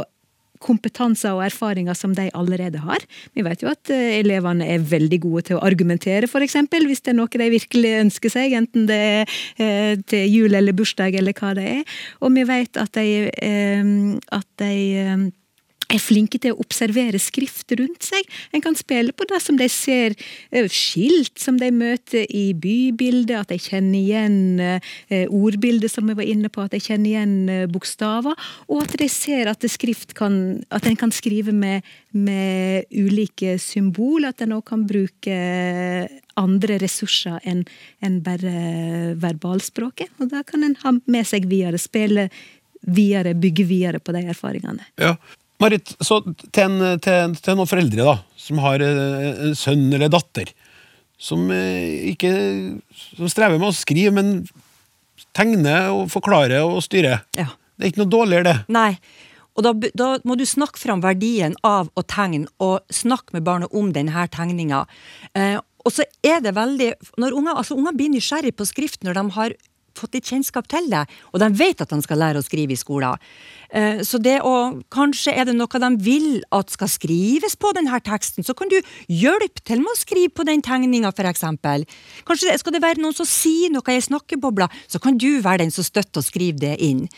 S4: kompetanser og erfaringer som de allerede har. Vi vet jo at eh, elevene er veldig gode til å argumentere, f.eks. hvis det er noe de virkelig ønsker seg, enten det er eh, til jul eller bursdag eller hva det er. Og vi vet at de, eh, at de er flinke til å observere skrift rundt seg. En kan spille på det som de ser eh, skilt som de møter i bybildet, at de kjenner igjen eh, ordbildet som vi var inne på, at de kjenner igjen eh, bokstaver, og at de ser at, skrift kan, at en kan skrive med, med ulike symbol, at en òg kan bruke andre ressurser enn en bare verbalspråket. Og da kan en ha med seg videre, spille videre, bygge videre på de erfaringene.
S2: Ja. Marit, så til, en, til, til noen foreldre da, som har eh, en sønn eller datter, som eh, ikke som strever med å skrive, men tegne og forklare og styre.
S10: Ja.
S2: Det er ikke noe dårligere, det.
S10: Nei. Og da, da må du snakke fram verdien av å tegne, og snakke med barnet om denne tegninga. Eh, og så er det veldig når unger, altså unger blir nysgjerrig på skrift når de har fått litt kjennskap til det, og de vet at de skal lære å skrive i skolen. Eh, Så det å, Kanskje er det noe de vil at skal skrives på denne teksten, så kan du hjelpe til med å skrive på den tegninga, f.eks. Kanskje skal det være noen som sier noe i snakkebobla, så kan du være den som støtter og skriver det inn.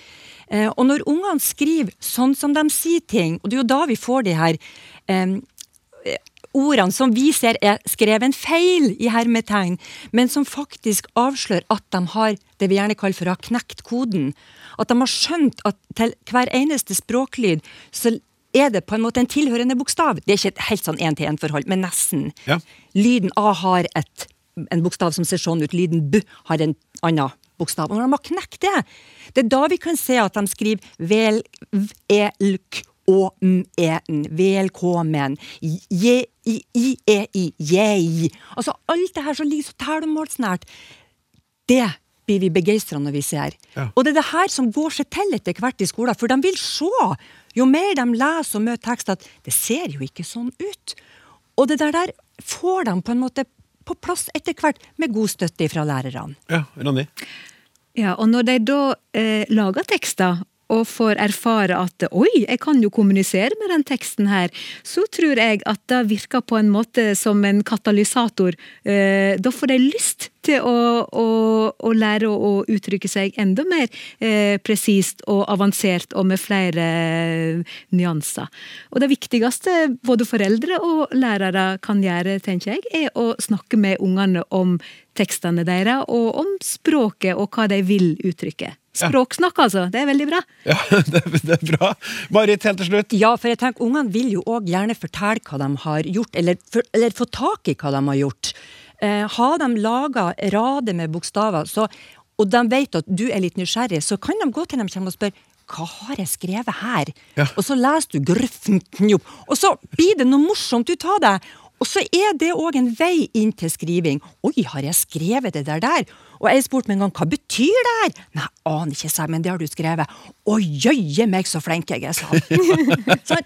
S10: Eh, Og når ungene skriver sånn som de sier ting, og det er jo da vi får de her eh, ordene som vi ser er skrevet en feil i hermetegn, men som faktisk avslører at de har det vi gjerne kaller for å ha knekt koden. At de har skjønt at til hver eneste språklyd så er det på en måte en tilhørende bokstav. Det er ikke et helt sånn én-til-én-forhold, men nesten.
S2: Ja.
S10: Lyden A har et, en bokstav som ser sånn ut, lyden B har en annen bokstav. Og når de har knekt det, det er da vi kan se at de skriver vel, v, e, l, k, å, m, e, n, velkommen, je, i, i, e, i, jeg. Altså alt det her som ligger så talemålsnært, det blir vi begeistra når vi ser.
S2: Ja.
S10: Og det er det her som går seg til etter hvert i skolen, for de vil se, jo mer de leser og møter tekst, at det ser jo ikke sånn ut. Og det der, der får de på en måte på plass etter hvert, med god støtte fra lærerne.
S2: Ja, Ronny?
S4: Ja, og når de da eh, lager tekster og får erfare at oi, jeg kan jo kommunisere med den teksten her, så tror jeg at det virker på en måte som en katalysator. Eh, da får de lyst til å, å, å lære å, uttrykke seg enda mer eh, presist og avansert og med flere eh, nyanser. Og det viktigste både foreldre og lærere kan gjøre, tenker jeg, er å snakke med ungene om tekstene deres, og om språket og hva de vil uttrykke. Språksnakk, altså. Det er veldig bra.
S2: Ja, det, det er bra. Marit, helt til slutt.
S10: Ja, for jeg tenker ungene vil jo òg gjerne fortelle hva de har gjort, eller, for, eller få tak i hva de har gjort. Eh, har de laga rader med bokstaver, så, og de vet at du er litt nysgjerrig, så kan de gå til dem og spørre hva har jeg skrevet her?
S2: Ja.
S10: Og så leser du grøffen, og så blir det noe morsomt ut av det. Og så er det òg en vei inn til skriving. Oi, har jeg skrevet det der der? Og jeg spurte meg en gang hva betyr det her? Nei, aner ikke, sa jeg, men det har du skrevet. Å jøye meg så flink jeg er, sa han. så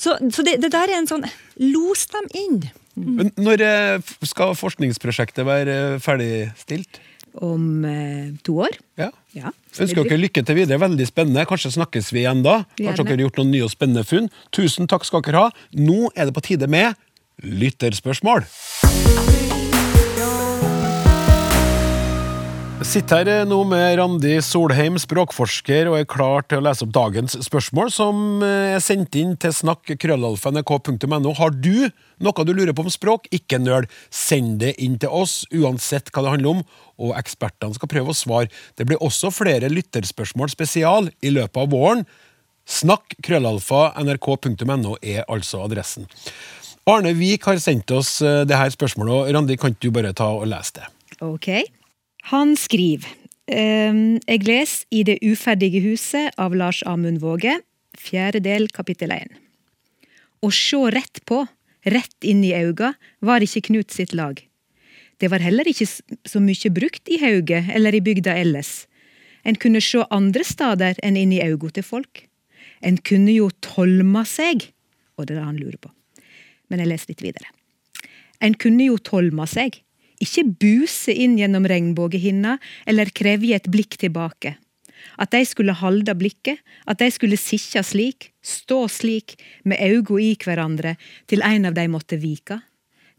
S10: så, så det, det der er en sånn Los dem inn.
S2: Men Når eh, skal forskningsprosjektet være eh, ferdigstilt?
S4: Om eh, to år.
S2: Ja.
S4: Ja.
S2: Ønsker dere lykke til videre. Veldig spennende. Kanskje snakkes vi igjen da. Kanskje
S4: Gjerne.
S2: dere har gjort noen nye og spennende funn. Tusen takk skal dere ha. Nå er det på tide med lytterspørsmål. Sitter her eh, nå med Randi Solheim, språkforsker, og er klar til å lese opp dagens spørsmål, som eh, er sendt inn til snakk.krøllalfa.nrk.no. Har du noe du lurer på om språk? Ikke nøl. Send det inn til oss, uansett hva det handler om, og ekspertene skal prøve å svare. Det blir også flere lytterspørsmål spesial i løpet av våren. Snakk krøllalfa er altså adressen. Arne Vik har sendt oss eh, det her spørsmålet, og Randi, kan du bare ta og lese det?
S4: Ok. Han skriver ehm, Jeg leser I Det uferdige huset av Lars Amund Våge, fjerde del, kapittel 1. Å sjå rett på, rett inn i auga, var ikke Knut sitt lag. Det var heller ikke så mye brukt i Hauge eller i bygda ellers. En kunne sjå andre stader enn inn i auga til folk. En kunne jo tolma seg, og det er det han lurer på. Men jeg leser litt videre. En kunne jo tolma seg, ikke buse inn gjennom regnbuehinna eller krevje et blikk tilbake. At de skulle halde blikket, at de skulle sitte slik, stå slik, med auga i hverandre, til en av de måtte vika,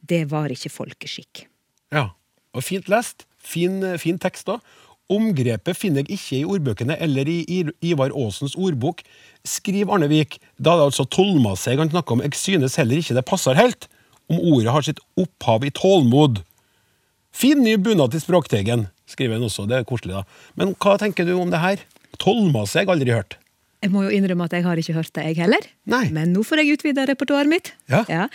S4: det var ikke folkeskikk.
S2: Ja, og fint lest. Fin, fin tekst da. Omgrepet finner jeg ikke i ordbøkene eller i Ivar Aasens ordbok. Skriv Arne Vik. Da er det altså tolma seg han snakker om. Jeg synes heller ikke det passer helt. Om ordet har sitt opphav i tålmod. Fin ny bunad til Språkteigen, skriver han også. Det er koselig, da. Men hva tenker du om det her? Tolmas har jeg aldri hørt.
S4: Jeg må jo innrømme at jeg har ikke hørt det, jeg heller.
S2: Nei.
S4: Men nå får jeg utvida repertoaret mitt.
S2: Ja.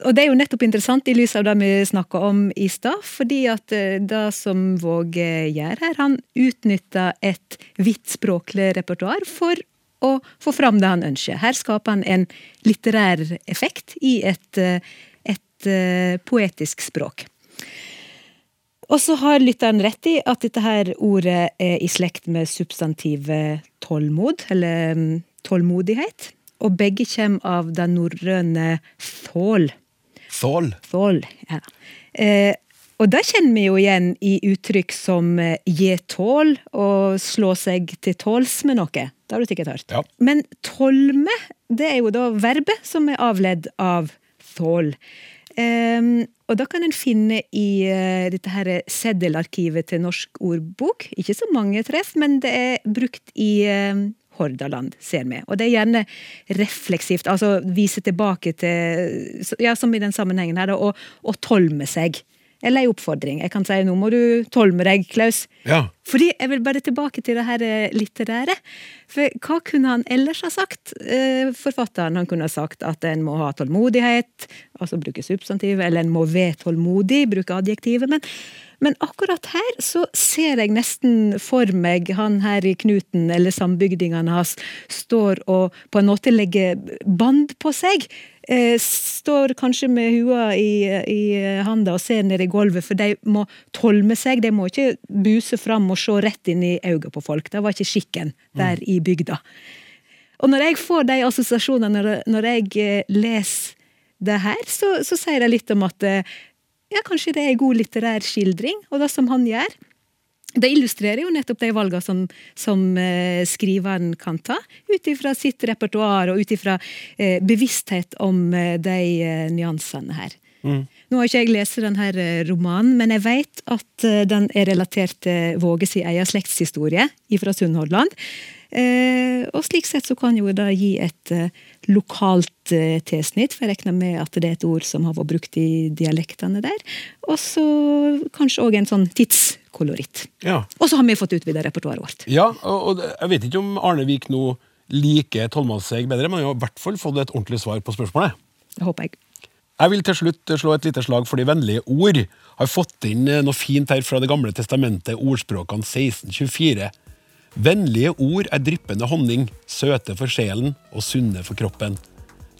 S4: Og det er jo nettopp interessant i lys av det vi snakka om i stad, fordi at eh, det som Våge gjør her, han utnytter et vidt språklig repertoar for å få fram det han ønsker. Her skaper han en litterær effekt i et, eh, et eh, poetisk språk. Og så har lytteren rett i at dette her ordet er i slekt med substantivet tålmod, eller mm, tålmodighet. Og begge kommer av det norrøne thål.
S2: Thål.
S4: Thål, ja. Eh, og det kjenner vi jo igjen i uttrykk som eh, gi tål og slå seg til tåls med noe. Det har du sikkert hørt.
S2: Ja.
S4: Men tolme, det er jo da verbet som er avledd av thål. Ehm, og da kan en finne i uh, dette her seddelarkivet til Norsk ordbok. Ikke så mange treff, men det er brukt i uh, Hordaland, ser vi. Og det er gjerne refleksivt, altså vise tilbake til Ja, som i den sammenhengen her, og å tolme seg. Eller ei oppfordring. Jeg kan si 'nå må du tolme deg, Klaus'.
S2: Ja.
S4: Fordi jeg vil bare tilbake til det her eh, litterære. For hva kunne han ellers ha sagt? Eh, Forfatteren han kunne ha sagt at en må ha tålmodighet, altså bruke substantiv, eller en må være tålmodig, bruke adjektivet. Men, men akkurat her så ser jeg nesten for meg han her i Knuten, eller sambygdingene hans, står og på en måte legger band på seg. Eh, står kanskje med hua i, i handa og ser ned i gulvet, for de må tolme seg. De må ikke buse fram og se rett inn i øynene på folk. Det var ikke skikken der i bygda. Og når jeg får de assosiasjonene når, når jeg eh, leser det her, så, så sier det litt om at eh, ja, kanskje det er en god litterær skildring, og det som han gjør. Det illustrerer jo nettopp de valgene som, som eh, skriveren kan ta, ut ifra sitt repertoar og ut ifra eh, bevissthet om eh, de eh, nyansene her. Nå har ikke jeg lest denne eh, romanen, men jeg vet at den er relatert til Våge sin egen slektshistorie fra Sunnhordland. Eh, og slik sett så kan jo det gi et eh, lokalt eh, tilsnitt, for jeg regner med at det er et ord som har vært brukt i dialektene der. Og så kanskje òg en sånn tidskoloritt.
S2: Ja.
S4: Og så har vi fått utvida repertoaret vårt.
S2: Ja, og, og jeg vet ikke om Arne Vik nå liker Tolmansegg bedre, men han har i hvert fall fått et ordentlig svar på spørsmålet.
S4: Det håper jeg.
S2: Jeg vil til slutt slå et lite slag for de vennlige ord. Har fått inn noe fint her fra Det gamle testamentet, ordspråkene 1624. Vennlige ord er dryppende honning, søte for sjelen og sunne for kroppen.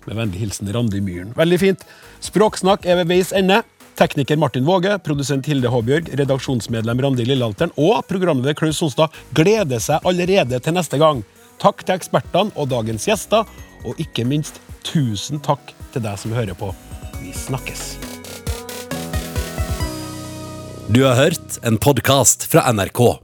S2: Med vennlig hilsen Randi Myhren. Veldig fint. Språksnakk er ved veis ende. Tekniker Martin Våge, produsent Hilde Håbjørg, redaksjonsmedlem Randi Lillealteren og programleder Klaus Sonstad gleder seg allerede til neste gang. Takk til ekspertene og dagens gjester, og ikke minst tusen takk til deg som hører på. Vi snakkes.
S1: Du har hørt en podkast fra NRK.